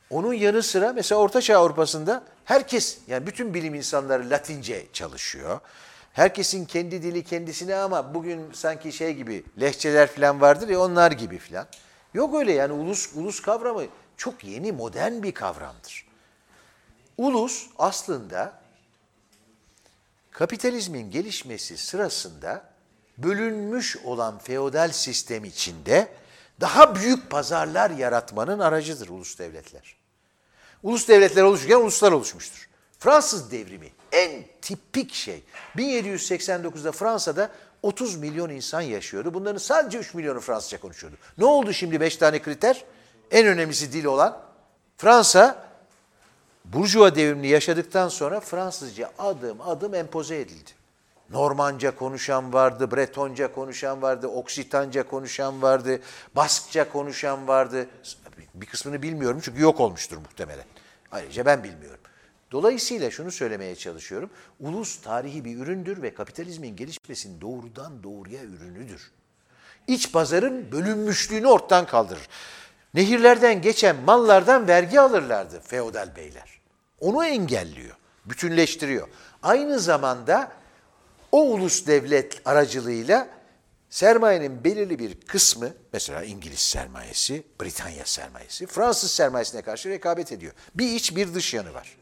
Onun yanı sıra mesela Orta Çağ Avrupa'sında herkes yani bütün bilim insanları Latince çalışıyor. Herkesin kendi dili kendisine ama bugün sanki şey gibi lehçeler falan vardır ya onlar gibi falan. Yok öyle yani ulus ulus kavramı çok yeni modern bir kavramdır. Ulus aslında kapitalizmin gelişmesi sırasında bölünmüş olan feodal sistem içinde daha büyük pazarlar yaratmanın aracıdır ulus devletler. Ulus devletler oluşurken uluslar oluşmuştur. Fransız devrimi en tipik şey. 1789'da Fransa'da 30 milyon insan yaşıyordu. Bunların sadece 3 milyonu Fransızca konuşuyordu. Ne oldu şimdi 5 tane kriter? En önemlisi dil olan Fransa Burjuva devrimini yaşadıktan sonra Fransızca adım adım empoze edildi. Normanca konuşan vardı, Bretonca konuşan vardı, Oksitanca konuşan vardı, Baskça konuşan vardı. Bir kısmını bilmiyorum çünkü yok olmuştur muhtemelen. Ayrıca ben bilmiyorum. Dolayısıyla şunu söylemeye çalışıyorum. Ulus tarihi bir üründür ve kapitalizmin gelişmesinin doğrudan doğruya ürünüdür. İç pazarın bölünmüşlüğünü ortadan kaldırır. Nehirlerden geçen mallardan vergi alırlardı feodal beyler. Onu engelliyor, bütünleştiriyor. Aynı zamanda o ulus devlet aracılığıyla sermayenin belirli bir kısmı, mesela İngiliz sermayesi, Britanya sermayesi, Fransız sermayesine karşı rekabet ediyor. Bir iç bir dış yanı var.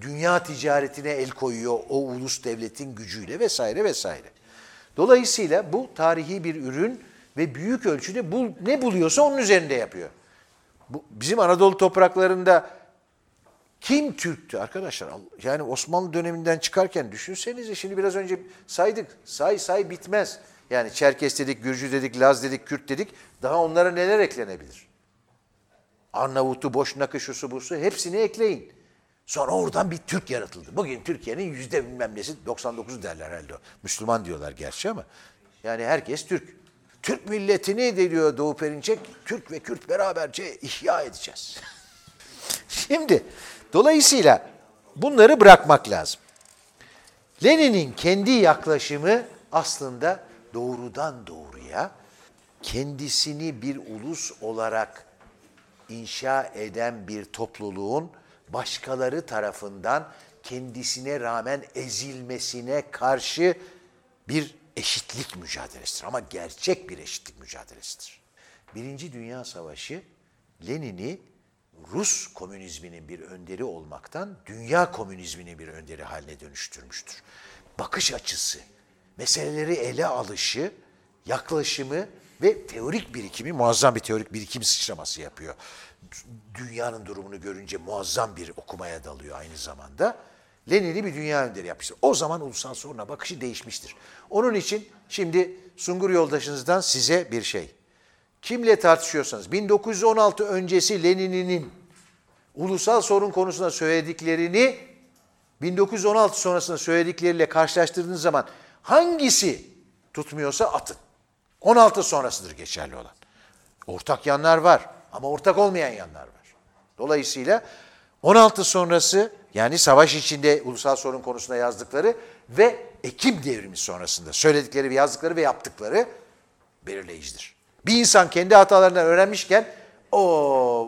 Dünya ticaretine el koyuyor o ulus devletin gücüyle vesaire vesaire. Dolayısıyla bu tarihi bir ürün ve büyük ölçüde bu, ne buluyorsa onun üzerinde yapıyor. Bu, bizim Anadolu topraklarında kim Türktü arkadaşlar? Yani Osmanlı döneminden çıkarken düşünsenize şimdi biraz önce saydık. Say say bitmez. Yani Çerkes dedik, Gürcü dedik, Laz dedik, Kürt dedik. Daha onlara neler eklenebilir? Arnavut'u, Boşnak'ı, şusu busu hepsini ekleyin. Sonra oradan bir Türk yaratıldı. Bugün Türkiye'nin yüzde bilmem nesi 99 derler herhalde. Müslüman diyorlar gerçi ama. Yani herkes Türk. Türk milletini de diyor Doğu Perinçek, Türk ve Kürt beraberce ihya edeceğiz. Şimdi dolayısıyla bunları bırakmak lazım. Lenin'in kendi yaklaşımı aslında doğrudan doğruya kendisini bir ulus olarak inşa eden bir topluluğun başkaları tarafından kendisine rağmen ezilmesine karşı bir eşitlik mücadelesidir. Ama gerçek bir eşitlik mücadelesidir. Birinci Dünya Savaşı Lenin'i Rus komünizminin bir önderi olmaktan dünya komünizminin bir önderi haline dönüştürmüştür. Bakış açısı, meseleleri ele alışı, yaklaşımı ve teorik birikimi muazzam bir teorik birikim sıçraması yapıyor. Dünyanın durumunu görünce muazzam bir okumaya dalıyor aynı zamanda. Lenin'i bir dünya önderi yapmıştır. O zaman ulusal soruna bakışı değişmiştir. Onun için şimdi Sungur yoldaşınızdan size bir şey. Kimle tartışıyorsanız 1916 öncesi Lenin'in ulusal sorun konusunda söylediklerini 1916 sonrasında söyledikleriyle karşılaştırdığınız zaman hangisi tutmuyorsa atın. 16 sonrasıdır geçerli olan. Ortak yanlar var ama ortak olmayan yanlar var. Dolayısıyla 16 sonrası yani savaş içinde ulusal sorun konusunda yazdıkları ve Ekim devrimi sonrasında söyledikleri ve yazdıkları ve yaptıkları belirleyicidir. Bir insan kendi hatalarından öğrenmişken o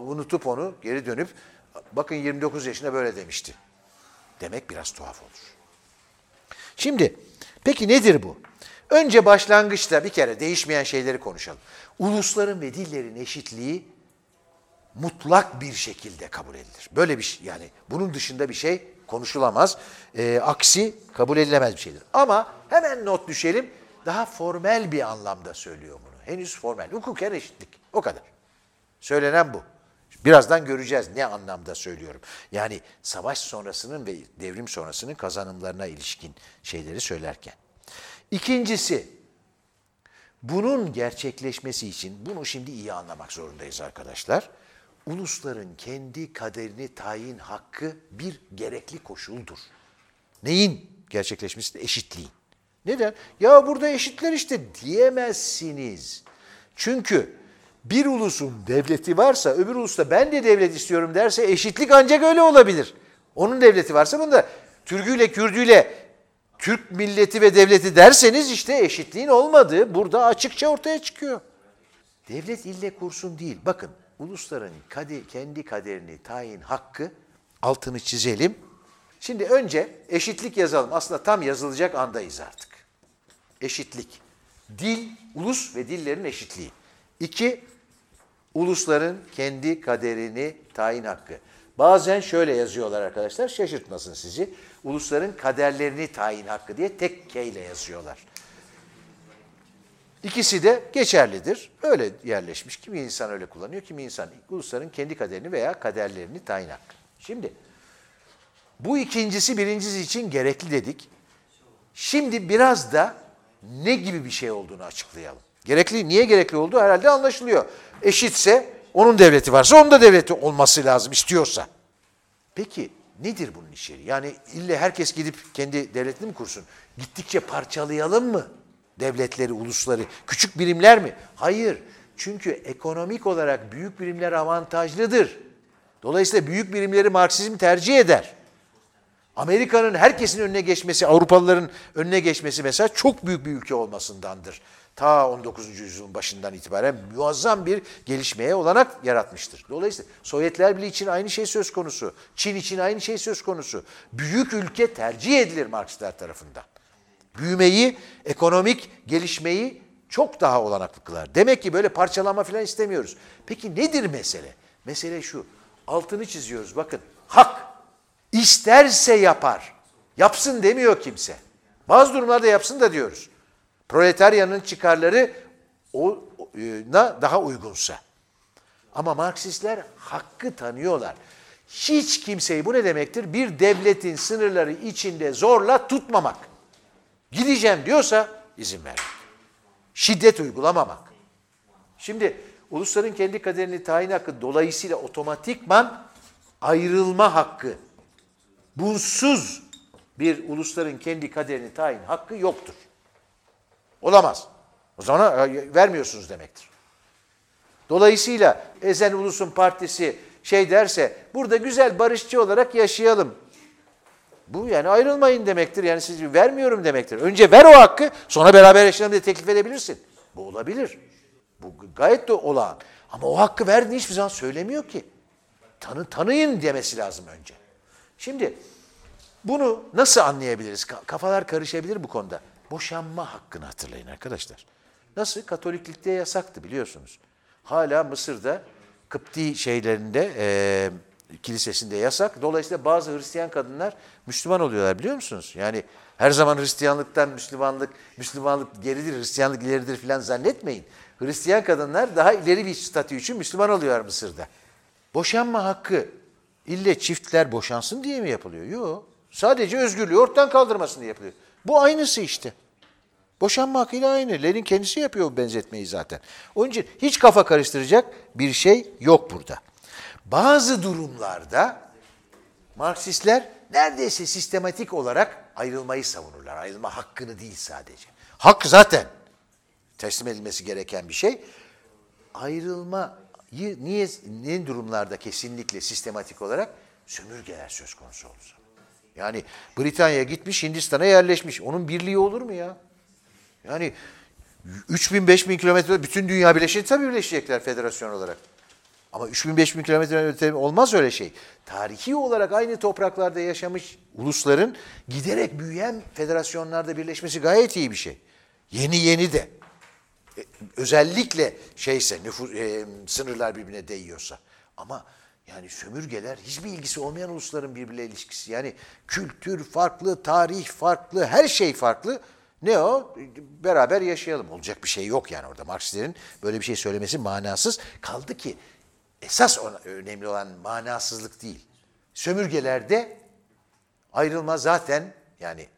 unutup onu geri dönüp bakın 29 yaşında böyle demişti. Demek biraz tuhaf olur. Şimdi peki nedir bu? Önce başlangıçta bir kere değişmeyen şeyleri konuşalım. Ulusların ve dillerin eşitliği mutlak bir şekilde kabul edilir. Böyle bir şey yani bunun dışında bir şey konuşulamaz. E, aksi kabul edilemez bir şeydir. Ama hemen not düşelim. Daha formel bir anlamda söylüyor bunu. Henüz formel. Hukuken eşitlik. O kadar. Söylenen bu. Birazdan göreceğiz ne anlamda söylüyorum. Yani savaş sonrasının ve devrim sonrasının kazanımlarına ilişkin şeyleri söylerken. İkincisi, bunun gerçekleşmesi için bunu şimdi iyi anlamak zorundayız arkadaşlar. Ulusların kendi kaderini tayin hakkı bir gerekli koşuldur. Neyin gerçekleşmesi? Eşitliğin. Neden? Ya burada eşitler işte diyemezsiniz. Çünkü bir ulusun devleti varsa öbür ulus da ben de devlet istiyorum derse eşitlik ancak öyle olabilir. Onun devleti varsa bunda Türküyle, Kürdüyle Türk milleti ve devleti derseniz işte eşitliğin olmadığı burada açıkça ortaya çıkıyor. Devlet ille kursun değil. Bakın ulusların kade, kendi kaderini tayin hakkı altını çizelim. Şimdi önce eşitlik yazalım. Aslında tam yazılacak andayız artık. Eşitlik. Dil, ulus ve dillerin eşitliği. İki, ulusların kendi kaderini tayin hakkı. Bazen şöyle yazıyorlar arkadaşlar, şaşırtmasın sizi. Ulusların kaderlerini tayin hakkı diye tek K ile yazıyorlar. İkisi de geçerlidir. Öyle yerleşmiş. Kimi insan öyle kullanıyor, kimi insan ulusların kendi kaderini veya kaderlerini tayin hakkı. Şimdi bu ikincisi birincisi için gerekli dedik. Şimdi biraz da ne gibi bir şey olduğunu açıklayalım. Gerekli, niye gerekli olduğu herhalde anlaşılıyor. Eşitse, onun devleti varsa onun da devleti olması lazım istiyorsa. Peki nedir bunun içeriği? Yani ille herkes gidip kendi devletini mi kursun? Gittikçe parçalayalım mı devletleri, ulusları? Küçük birimler mi? Hayır. Çünkü ekonomik olarak büyük birimler avantajlıdır. Dolayısıyla büyük birimleri Marksizm tercih eder. Amerika'nın herkesin önüne geçmesi, Avrupalıların önüne geçmesi mesela çok büyük bir ülke olmasındandır. Ta 19. yüzyılın başından itibaren muazzam bir gelişmeye olanak yaratmıştır. Dolayısıyla Sovyetler Birliği için aynı şey söz konusu. Çin için aynı şey söz konusu. Büyük ülke tercih edilir Marksistler tarafından. Büyümeyi, ekonomik gelişmeyi çok daha olanaklı kılar. Demek ki böyle parçalama falan istemiyoruz. Peki nedir mesele? Mesele şu. Altını çiziyoruz. Bakın hak isterse yapar. Yapsın demiyor kimse. Bazı durumlarda yapsın da diyoruz. Proletaryanın çıkarları ona daha uygunsa. Ama Marksistler hakkı tanıyorlar. Hiç kimseyi bu ne demektir? Bir devletin sınırları içinde zorla tutmamak. Gideceğim diyorsa izin ver. Şiddet uygulamamak. Şimdi ulusların kendi kaderini tayin hakkı dolayısıyla otomatikman ayrılma hakkı. Bunsuz bir ulusların kendi kaderini tayin hakkı yoktur. Olamaz. O zaman e, vermiyorsunuz demektir. Dolayısıyla Ezen Ulus'un partisi şey derse burada güzel barışçı olarak yaşayalım. Bu yani ayrılmayın demektir. Yani siz vermiyorum demektir. Önce ver o hakkı sonra beraber yaşayalım diye teklif edebilirsin. Bu olabilir. Bu gayet de olağan. Ama o hakkı verdiğini hiçbir zaman söylemiyor ki. Tanı, tanıyın demesi lazım önce. Şimdi bunu nasıl anlayabiliriz? Kafalar karışabilir bu konuda. Boşanma hakkını hatırlayın arkadaşlar. Nasıl? Katoliklikte yasaktı biliyorsunuz. Hala Mısır'da Kıpti şeylerinde, e, kilisesinde yasak. Dolayısıyla bazı Hristiyan kadınlar Müslüman oluyorlar biliyor musunuz? Yani her zaman Hristiyanlıktan Müslümanlık, Müslümanlık geridir, Hristiyanlık ileridir falan zannetmeyin. Hristiyan kadınlar daha ileri bir statü için Müslüman oluyor Mısır'da. Boşanma hakkı ille çiftler boşansın diye mi yapılıyor? Yok. Sadece özgürlüğü ortadan kaldırmasın diye yapılıyor. Bu aynısı işte. Boşanma hakkıyla aynı. Lenin kendisi yapıyor bu benzetmeyi zaten. Onun için hiç kafa karıştıracak bir şey yok burada. Bazı durumlarda Marksistler neredeyse sistematik olarak ayrılmayı savunurlar. Ayrılma hakkını değil sadece. Hak zaten teslim edilmesi gereken bir şey. Ayrılmayı niye, ne durumlarda kesinlikle sistematik olarak sömürgeler söz konusu olursa. Yani Britanya gitmiş Hindistan'a yerleşmiş. Onun birliği olur mu ya? Yani 3000 5000 kilometre bütün dünya birleşecek tabii birleşecekler federasyon olarak. Ama 3000 5000 kilometre öte olmaz öyle şey. Tarihi olarak aynı topraklarda yaşamış ulusların giderek büyüyen federasyonlarda birleşmesi gayet iyi bir şey. Yeni yeni de. E, özellikle şeyse nüfus, e, sınırlar birbirine değiyorsa. Ama yani sömürgeler hiçbir ilgisi olmayan ulusların birbirle ilişkisi. Yani kültür farklı, tarih farklı, her şey farklı. Ne o? Beraber yaşayalım. Olacak bir şey yok yani orada. Marksistlerin böyle bir şey söylemesi manasız. Kaldı ki esas önemli olan manasızlık değil. Sömürgelerde ayrılma zaten yani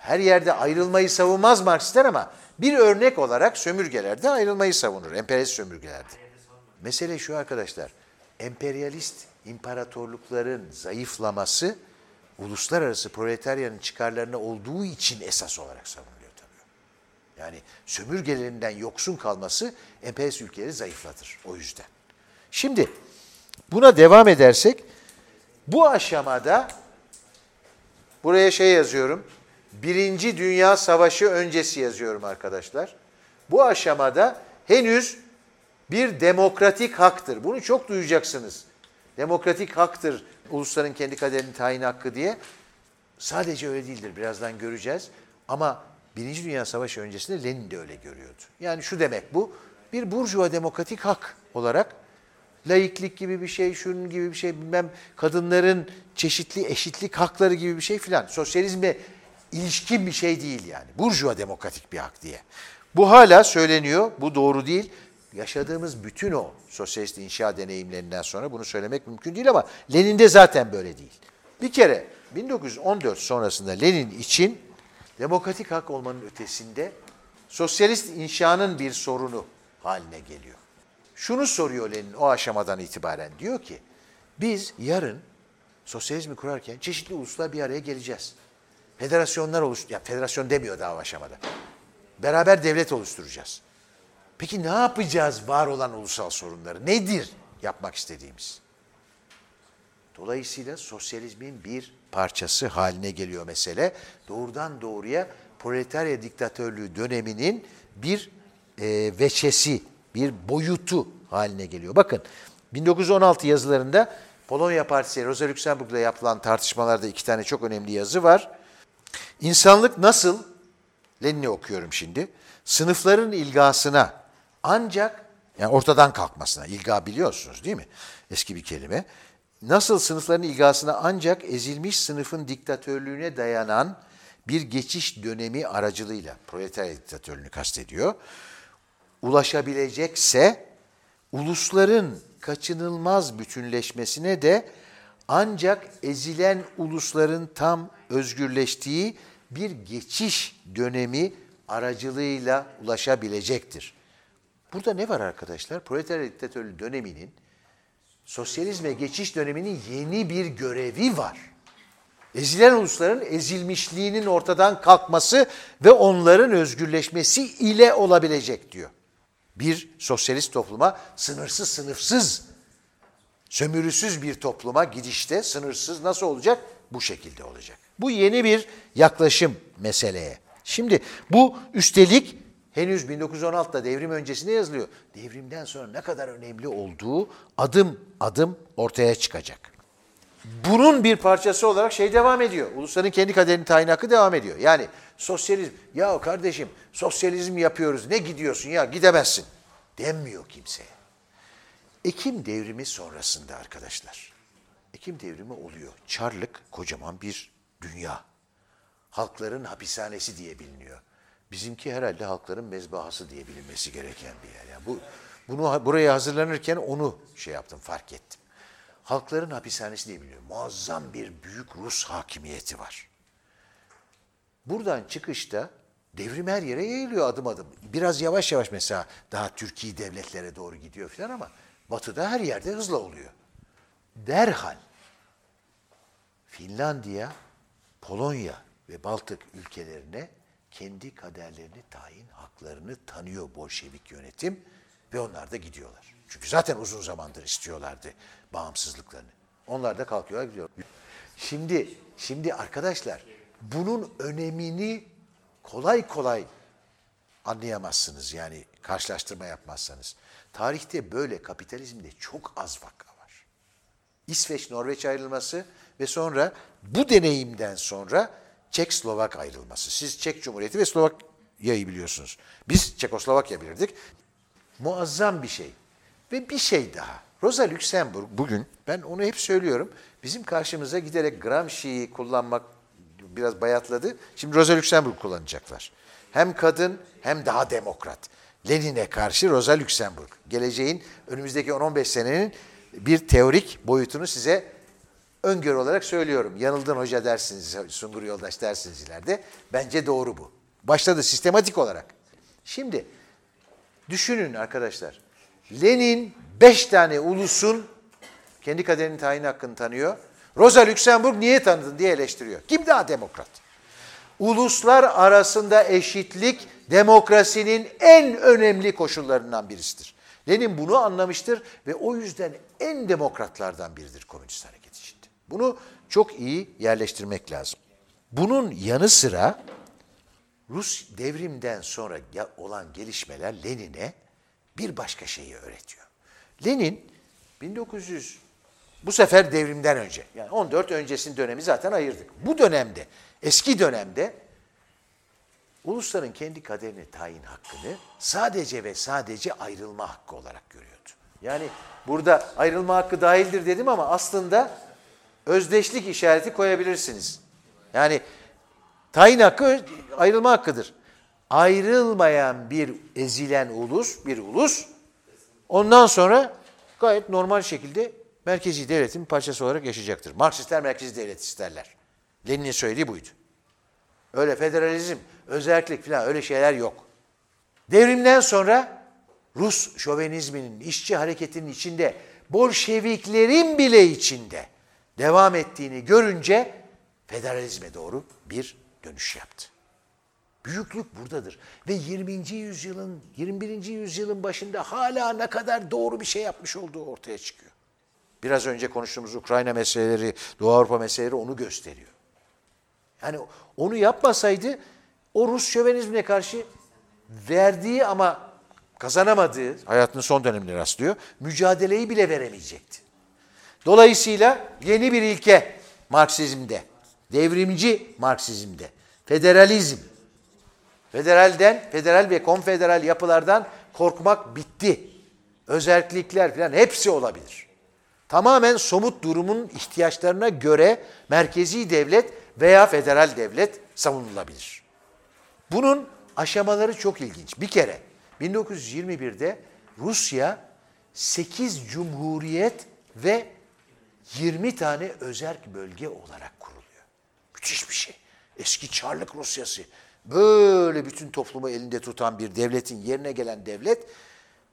her yerde ayrılmayı savunmaz Marksistler ama bir örnek olarak sömürgelerde ayrılmayı savunur. Emperyalist sömürgelerde. Mesele şu arkadaşlar. Emperyalist imparatorlukların zayıflaması uluslararası proletaryanın çıkarlarına olduğu için esas olarak savunuluyor tabii. Yani sömürgelerinden yoksun kalması emperyalist ülkeleri zayıflatır o yüzden. Şimdi buna devam edersek bu aşamada buraya şey yazıyorum. Birinci Dünya Savaşı öncesi yazıyorum arkadaşlar. Bu aşamada henüz bir demokratik haktır. Bunu çok duyacaksınız. Demokratik haktır ulusların kendi kaderini tayin hakkı diye. Sadece öyle değildir. Birazdan göreceğiz. Ama Birinci Dünya Savaşı öncesinde Lenin de öyle görüyordu. Yani şu demek bu, bir burjuva demokratik hak olarak laiklik gibi bir şey, şunun gibi bir şey, bilmem kadınların çeşitli eşitlik hakları gibi bir şey filan. Sosyalizme ilişkin bir şey değil yani. Burjuva demokratik bir hak diye. Bu hala söyleniyor, bu doğru değil. Yaşadığımız bütün o sosyalist inşa deneyimlerinden sonra bunu söylemek mümkün değil ama Lenin'de zaten böyle değil. Bir kere 1914 sonrasında Lenin için demokratik hak olmanın ötesinde sosyalist inşanın bir sorunu haline geliyor. Şunu soruyor Lenin o aşamadan itibaren. Diyor ki biz yarın sosyalizmi kurarken çeşitli uluslar bir araya geleceğiz. Federasyonlar oluş, ya federasyon demiyor daha aşamada. Beraber devlet oluşturacağız. Peki ne yapacağız var olan ulusal sorunları? Nedir yapmak istediğimiz? Dolayısıyla sosyalizmin bir parçası haline geliyor mesele. Doğrudan doğruya proletarya diktatörlüğü döneminin bir e, veçesi, bir boyutu haline geliyor. Bakın 1916 yazılarında Polonya Partisi Rosa Luxemburg'da yapılan tartışmalarda iki tane çok önemli yazı var. İnsanlık nasıl, Lenin'i okuyorum şimdi, sınıfların ilgasına ancak, yani ortadan kalkmasına, ilga biliyorsunuz değil mi? Eski bir kelime. Nasıl sınıfların ilgasına ancak ezilmiş sınıfın diktatörlüğüne dayanan bir geçiş dönemi aracılığıyla, proletarya diktatörlüğünü kastediyor, ulaşabilecekse ulusların kaçınılmaz bütünleşmesine de ancak ezilen ulusların tam özgürleştiği bir geçiş dönemi aracılığıyla ulaşabilecektir. Burada ne var arkadaşlar? Proletarya diktatörlüğü döneminin, sosyalizme geçiş döneminin yeni bir görevi var. Ezilen ulusların ezilmişliğinin ortadan kalkması ve onların özgürleşmesi ile olabilecek diyor bir sosyalist topluma sınırsız, sınıfsız, sömürüsüz bir topluma gidişte sınırsız nasıl olacak? Bu şekilde olacak. Bu yeni bir yaklaşım meseleye. Şimdi bu üstelik henüz 1916'da devrim öncesinde yazılıyor. Devrimden sonra ne kadar önemli olduğu adım adım ortaya çıkacak. Bunun bir parçası olarak şey devam ediyor. Ulusların kendi kaderini tayin hakkı devam ediyor. Yani sosyalizm, ya kardeşim sosyalizm yapıyoruz ne gidiyorsun ya gidemezsin denmiyor kimseye. Ekim devrimi sonrasında arkadaşlar. Ekim devrimi oluyor. Çarlık kocaman bir dünya. Halkların hapishanesi diye biliniyor. Bizimki herhalde halkların mezbahası diye bilinmesi gereken bir yer. Yani bu bunu buraya hazırlanırken onu şey yaptım, fark ettim. Halkların hapishanesi diye biliniyor. Muazzam bir büyük Rus hakimiyeti var. Buradan çıkışta devrim her yere yayılıyor adım adım. Biraz yavaş yavaş mesela daha Türkiye devletlere doğru gidiyor falan ama batıda her yerde hızla oluyor. Derhal Finlandiya, Polonya ve Baltık ülkelerine kendi kaderlerini, tayin haklarını tanıyor Bolşevik yönetim ve onlar da gidiyorlar. Çünkü zaten uzun zamandır istiyorlardı bağımsızlıklarını. Onlar da kalkıyorlar gidiyor. Şimdi şimdi arkadaşlar bunun önemini kolay kolay anlayamazsınız yani karşılaştırma yapmazsanız. Tarihte böyle kapitalizmde çok az vaka var. İsveç-Norveç ayrılması ve sonra bu deneyimden sonra Çek-Slovak ayrılması. Siz Çek Cumhuriyeti ve Slovakya'yı biliyorsunuz. Biz Çekoslovakya bilirdik. Muazzam bir şey. Ve bir şey daha. Rosa Luxemburg bugün, ben onu hep söylüyorum, bizim karşımıza giderek Gramsci'yi kullanmak biraz bayatladı. Şimdi Rosa Luxemburg kullanacaklar. Hem kadın hem daha demokrat. Lenin'e karşı Rosa Luxemburg. Geleceğin önümüzdeki 10-15 senenin bir teorik boyutunu size öngörü olarak söylüyorum. Yanıldın hoca dersiniz, Sungur Yoldaş dersiniz ileride. Bence doğru bu. Başladı sistematik olarak. Şimdi düşünün arkadaşlar. Lenin beş tane ulusun kendi kaderini tayin hakkını tanıyor. Rosa Luxemburg niye tanıdın diye eleştiriyor. Kim daha demokrat? Uluslar arasında eşitlik demokrasinin en önemli koşullarından birisidir. Lenin bunu anlamıştır ve o yüzden en demokratlardan biridir komünist hareket. Bunu çok iyi yerleştirmek lazım. Bunun yanı sıra Rus devrimden sonra olan gelişmeler Lenin'e bir başka şeyi öğretiyor. Lenin 1900 bu sefer devrimden önce yani 14 öncesinin dönemi zaten ayırdık. Bu dönemde eski dönemde ulusların kendi kaderini tayin hakkını sadece ve sadece ayrılma hakkı olarak görüyordu. Yani burada ayrılma hakkı dahildir dedim ama aslında özdeşlik işareti koyabilirsiniz. Yani tayin hakkı ayrılma hakkıdır. Ayrılmayan bir ezilen ulus, bir ulus ondan sonra gayet normal şekilde merkezi devletin parçası olarak yaşayacaktır. Marksistler merkezi devlet isterler. Lenin'in söylediği buydu. Öyle federalizm, özellik falan öyle şeyler yok. Devrimden sonra Rus şovenizminin, işçi hareketinin içinde, Bolşeviklerin bile içinde devam ettiğini görünce federalizme doğru bir dönüş yaptı. Büyüklük buradadır. Ve 20. yüzyılın, 21. yüzyılın başında hala ne kadar doğru bir şey yapmış olduğu ortaya çıkıyor. Biraz önce konuştuğumuz Ukrayna meseleleri, Doğu Avrupa meseleleri onu gösteriyor. Yani onu yapmasaydı o Rus şövenizmine karşı verdiği ama kazanamadığı, hayatının son dönemine rastlıyor, mücadeleyi bile veremeyecekti. Dolayısıyla yeni bir ilke Marksizmde, devrimci Marksizmde, federalizm. Federalden, federal ve konfederal yapılardan korkmak bitti. Özellikler falan hepsi olabilir. Tamamen somut durumun ihtiyaçlarına göre merkezi devlet veya federal devlet savunulabilir. Bunun aşamaları çok ilginç. Bir kere 1921'de Rusya 8 cumhuriyet ve 20 tane özerk bölge olarak kuruluyor. Müthiş bir şey. Eski Çarlık Rusyası böyle bütün toplumu elinde tutan bir devletin yerine gelen devlet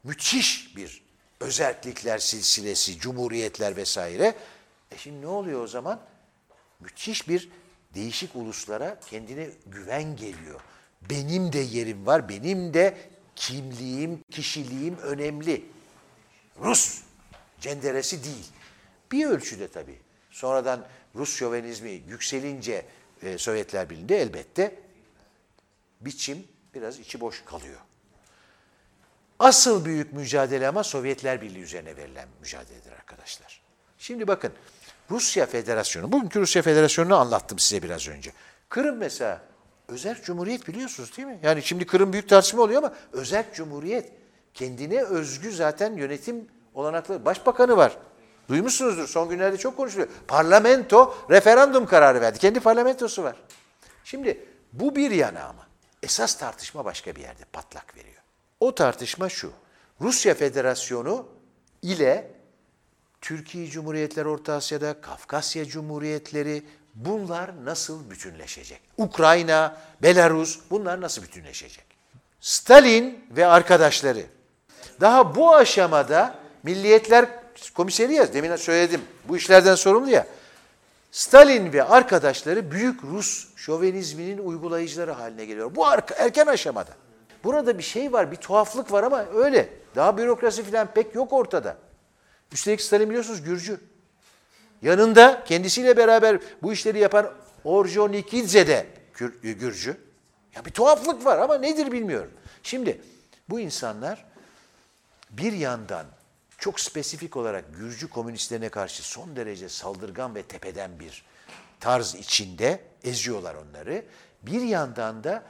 müthiş bir özerklikler silsilesi, cumhuriyetler vesaire. E şimdi ne oluyor o zaman? Müthiş bir değişik uluslara kendine güven geliyor. Benim de yerim var, benim de kimliğim, kişiliğim önemli. Rus cenderesi değil. Bir ölçüde tabii. Sonradan Rus şövenizmi yükselince e, Sovyetler Birliği'nde elbette biçim biraz içi boş kalıyor. Asıl büyük mücadele ama Sovyetler Birliği üzerine verilen mücadeledir arkadaşlar. Şimdi bakın Rusya Federasyonu, bugünkü Rusya Federasyonu'nu anlattım size biraz önce. Kırım mesela özel cumhuriyet biliyorsunuz değil mi? Yani şimdi Kırım büyük tartışma oluyor ama özel cumhuriyet kendine özgü zaten yönetim olanakları. Başbakanı var. Duymuşsunuzdur son günlerde çok konuşuluyor. Parlamento referandum kararı verdi. Kendi parlamentosu var. Şimdi bu bir yana ama. Esas tartışma başka bir yerde patlak veriyor. O tartışma şu. Rusya Federasyonu ile Türkiye Cumhuriyetleri Orta Asya'da, Kafkasya Cumhuriyetleri bunlar nasıl bütünleşecek? Ukrayna, Belarus bunlar nasıl bütünleşecek? Stalin ve arkadaşları. Daha bu aşamada Milliyetler Komiseri ya, demin söyledim. Bu işlerden sorumlu ya. Stalin ve arkadaşları büyük Rus şovenizminin uygulayıcıları haline geliyor. Bu erken aşamada. Burada bir şey var, bir tuhaflık var ama öyle. Daha bürokrasi falan pek yok ortada. Üstelik Stalin biliyorsunuz Gürcü. Yanında kendisiyle beraber bu işleri yapan Orjonikidze de Gürcü. Ya bir tuhaflık var ama nedir bilmiyorum. Şimdi bu insanlar bir yandan çok spesifik olarak Gürcü komünistlerine karşı son derece saldırgan ve tepeden bir tarz içinde eziyorlar onları. Bir yandan da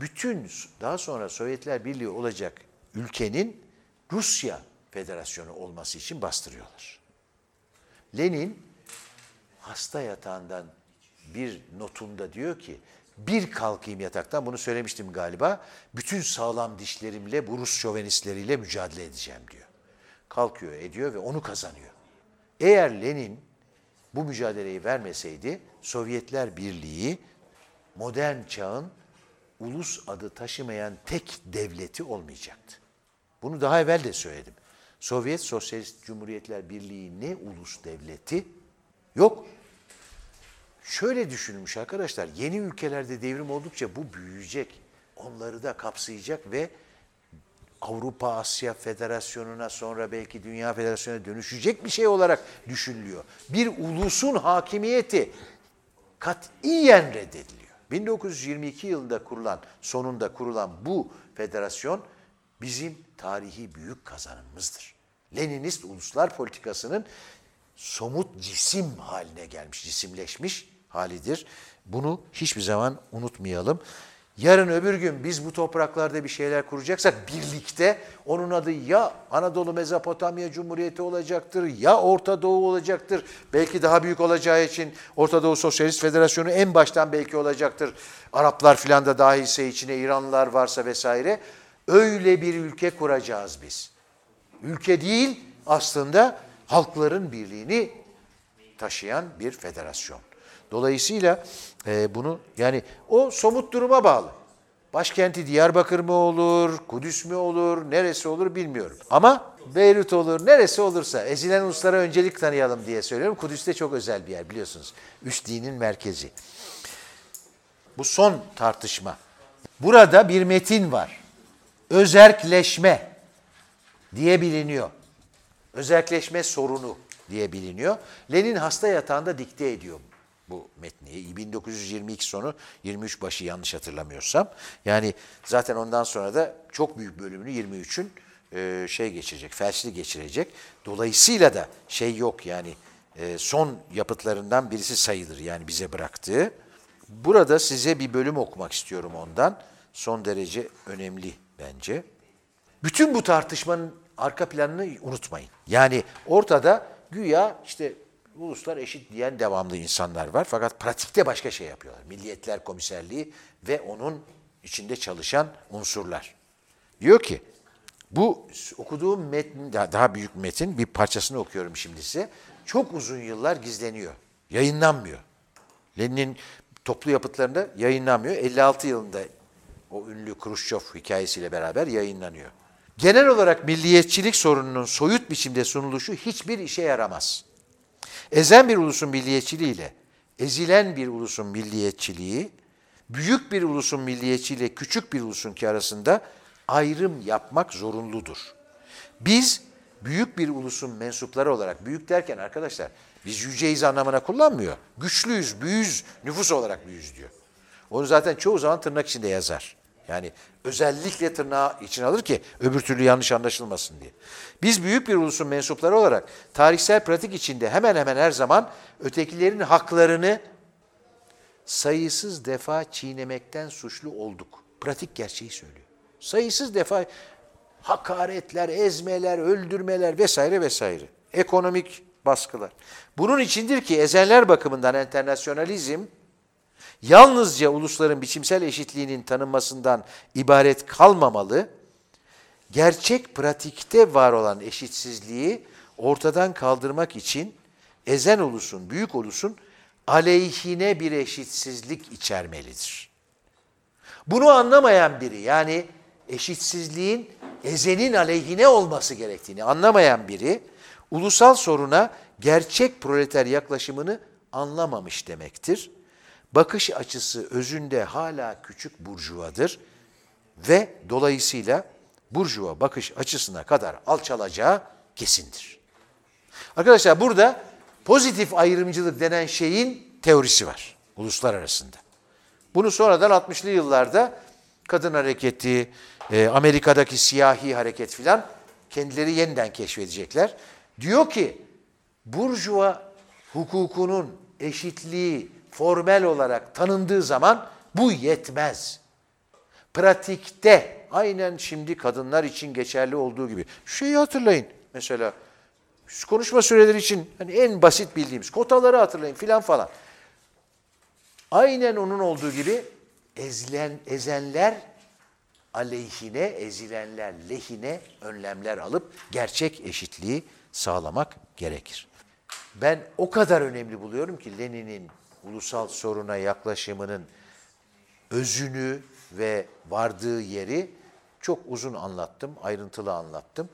bütün daha sonra Sovyetler Birliği olacak ülkenin Rusya Federasyonu olması için bastırıyorlar. Lenin hasta yatağından bir notunda diyor ki bir kalkayım yataktan bunu söylemiştim galiba. Bütün sağlam dişlerimle bu Rus şovenistleriyle mücadele edeceğim diyor. Kalkıyor, ediyor ve onu kazanıyor. Eğer Lenin bu mücadeleyi vermeseydi Sovyetler Birliği modern çağın ulus adı taşımayan tek devleti olmayacaktı. Bunu daha evvel de söyledim. Sovyet Sosyalist Cumhuriyetler Birliği ne ulus devleti? Yok. Şöyle düşünülmüş arkadaşlar, yeni ülkelerde devrim oldukça bu büyüyecek, onları da kapsayacak ve Avrupa Asya Federasyonu'na sonra belki Dünya Federasyonu'na dönüşecek bir şey olarak düşünülüyor. Bir ulusun hakimiyeti katiyen reddediliyor. 1922 yılında kurulan, sonunda kurulan bu federasyon bizim tarihi büyük kazanımımızdır. Leninist uluslar politikasının somut cisim haline gelmiş, cisimleşmiş halidir. Bunu hiçbir zaman unutmayalım. Yarın öbür gün biz bu topraklarda bir şeyler kuracaksak birlikte onun adı ya Anadolu Mezopotamya Cumhuriyeti olacaktır ya Orta Doğu olacaktır. Belki daha büyük olacağı için Orta Doğu Sosyalist Federasyonu en baştan belki olacaktır. Araplar filan da dahilse içine İranlılar varsa vesaire. Öyle bir ülke kuracağız biz. Ülke değil aslında halkların birliğini taşıyan bir federasyon. Dolayısıyla e, bunu yani o somut duruma bağlı. Başkenti Diyarbakır mı olur, Kudüs mü olur, neresi olur bilmiyorum. Ama Beyrut olur, neresi olursa ezilen uluslara öncelik tanıyalım diye söylüyorum. Kudüs de çok özel bir yer biliyorsunuz. Üç dinin merkezi. Bu son tartışma. Burada bir metin var. Özerkleşme diye biliniyor. Özerkleşme sorunu diye biliniyor. Lenin hasta yatağında dikte ediyor bu metni. 1922 sonu 23 başı yanlış hatırlamıyorsam. Yani zaten ondan sonra da çok büyük bölümünü 23'ün e, şey geçirecek, felçli geçirecek. Dolayısıyla da şey yok yani e, son yapıtlarından birisi sayılır yani bize bıraktığı. Burada size bir bölüm okumak istiyorum ondan. Son derece önemli bence. Bütün bu tartışmanın arka planını unutmayın. Yani ortada güya işte uluslar eşit diyen devamlı insanlar var. Fakat pratikte başka şey yapıyorlar. Milliyetler Komiserliği ve onun içinde çalışan unsurlar. Diyor ki bu okuduğum metin, daha büyük metin bir parçasını okuyorum şimdi size. Çok uzun yıllar gizleniyor. Yayınlanmıyor. Lenin'in toplu yapıtlarında yayınlanmıyor. 56 yılında o ünlü Kruşçov hikayesiyle beraber yayınlanıyor. Genel olarak milliyetçilik sorununun soyut biçimde sunuluşu hiçbir işe yaramaz. Ezen bir ulusun milliyetçiliğiyle ezilen bir ulusun milliyetçiliği, büyük bir ulusun milliyetçiliği küçük bir ulusunki arasında ayrım yapmak zorunludur. Biz büyük bir ulusun mensupları olarak, büyük derken arkadaşlar biz yüceyiz anlamına kullanmıyor. Güçlüyüz, büyüz, nüfus olarak büyüz diyor. Onu zaten çoğu zaman tırnak içinde yazar. Yani özellikle tırnağı için alır ki öbür türlü yanlış anlaşılmasın diye. Biz büyük bir ulusun mensupları olarak tarihsel pratik içinde hemen hemen her zaman ötekilerin haklarını sayısız defa çiğnemekten suçlu olduk. Pratik gerçeği söylüyor. Sayısız defa hakaretler, ezmeler, öldürmeler vesaire vesaire. Ekonomik baskılar. Bunun içindir ki ezenler bakımından enternasyonalizm yalnızca ulusların biçimsel eşitliğinin tanınmasından ibaret kalmamalı, gerçek pratikte var olan eşitsizliği ortadan kaldırmak için ezen ulusun, büyük ulusun aleyhine bir eşitsizlik içermelidir. Bunu anlamayan biri yani eşitsizliğin ezenin aleyhine olması gerektiğini anlamayan biri ulusal soruna gerçek proleter yaklaşımını anlamamış demektir. Bakış açısı özünde hala küçük burjuvadır ve dolayısıyla burjuva bakış açısına kadar alçalacağı kesindir. Arkadaşlar burada pozitif ayrımcılık denen şeyin teorisi var uluslar arasında. Bunu sonradan 60'lı yıllarda kadın hareketi, e, Amerika'daki siyahi hareket filan kendileri yeniden keşfedecekler. Diyor ki burjuva hukukunun eşitliği formel olarak tanındığı zaman bu yetmez. Pratikte aynen şimdi kadınlar için geçerli olduğu gibi. Şeyi hatırlayın mesela konuşma süreleri için hani en basit bildiğimiz kotaları hatırlayın filan falan. Aynen onun olduğu gibi ezilen, ezenler aleyhine, ezilenler lehine önlemler alıp gerçek eşitliği sağlamak gerekir. Ben o kadar önemli buluyorum ki Lenin'in ulusal soruna yaklaşımının özünü ve vardığı yeri çok uzun anlattım, ayrıntılı anlattım.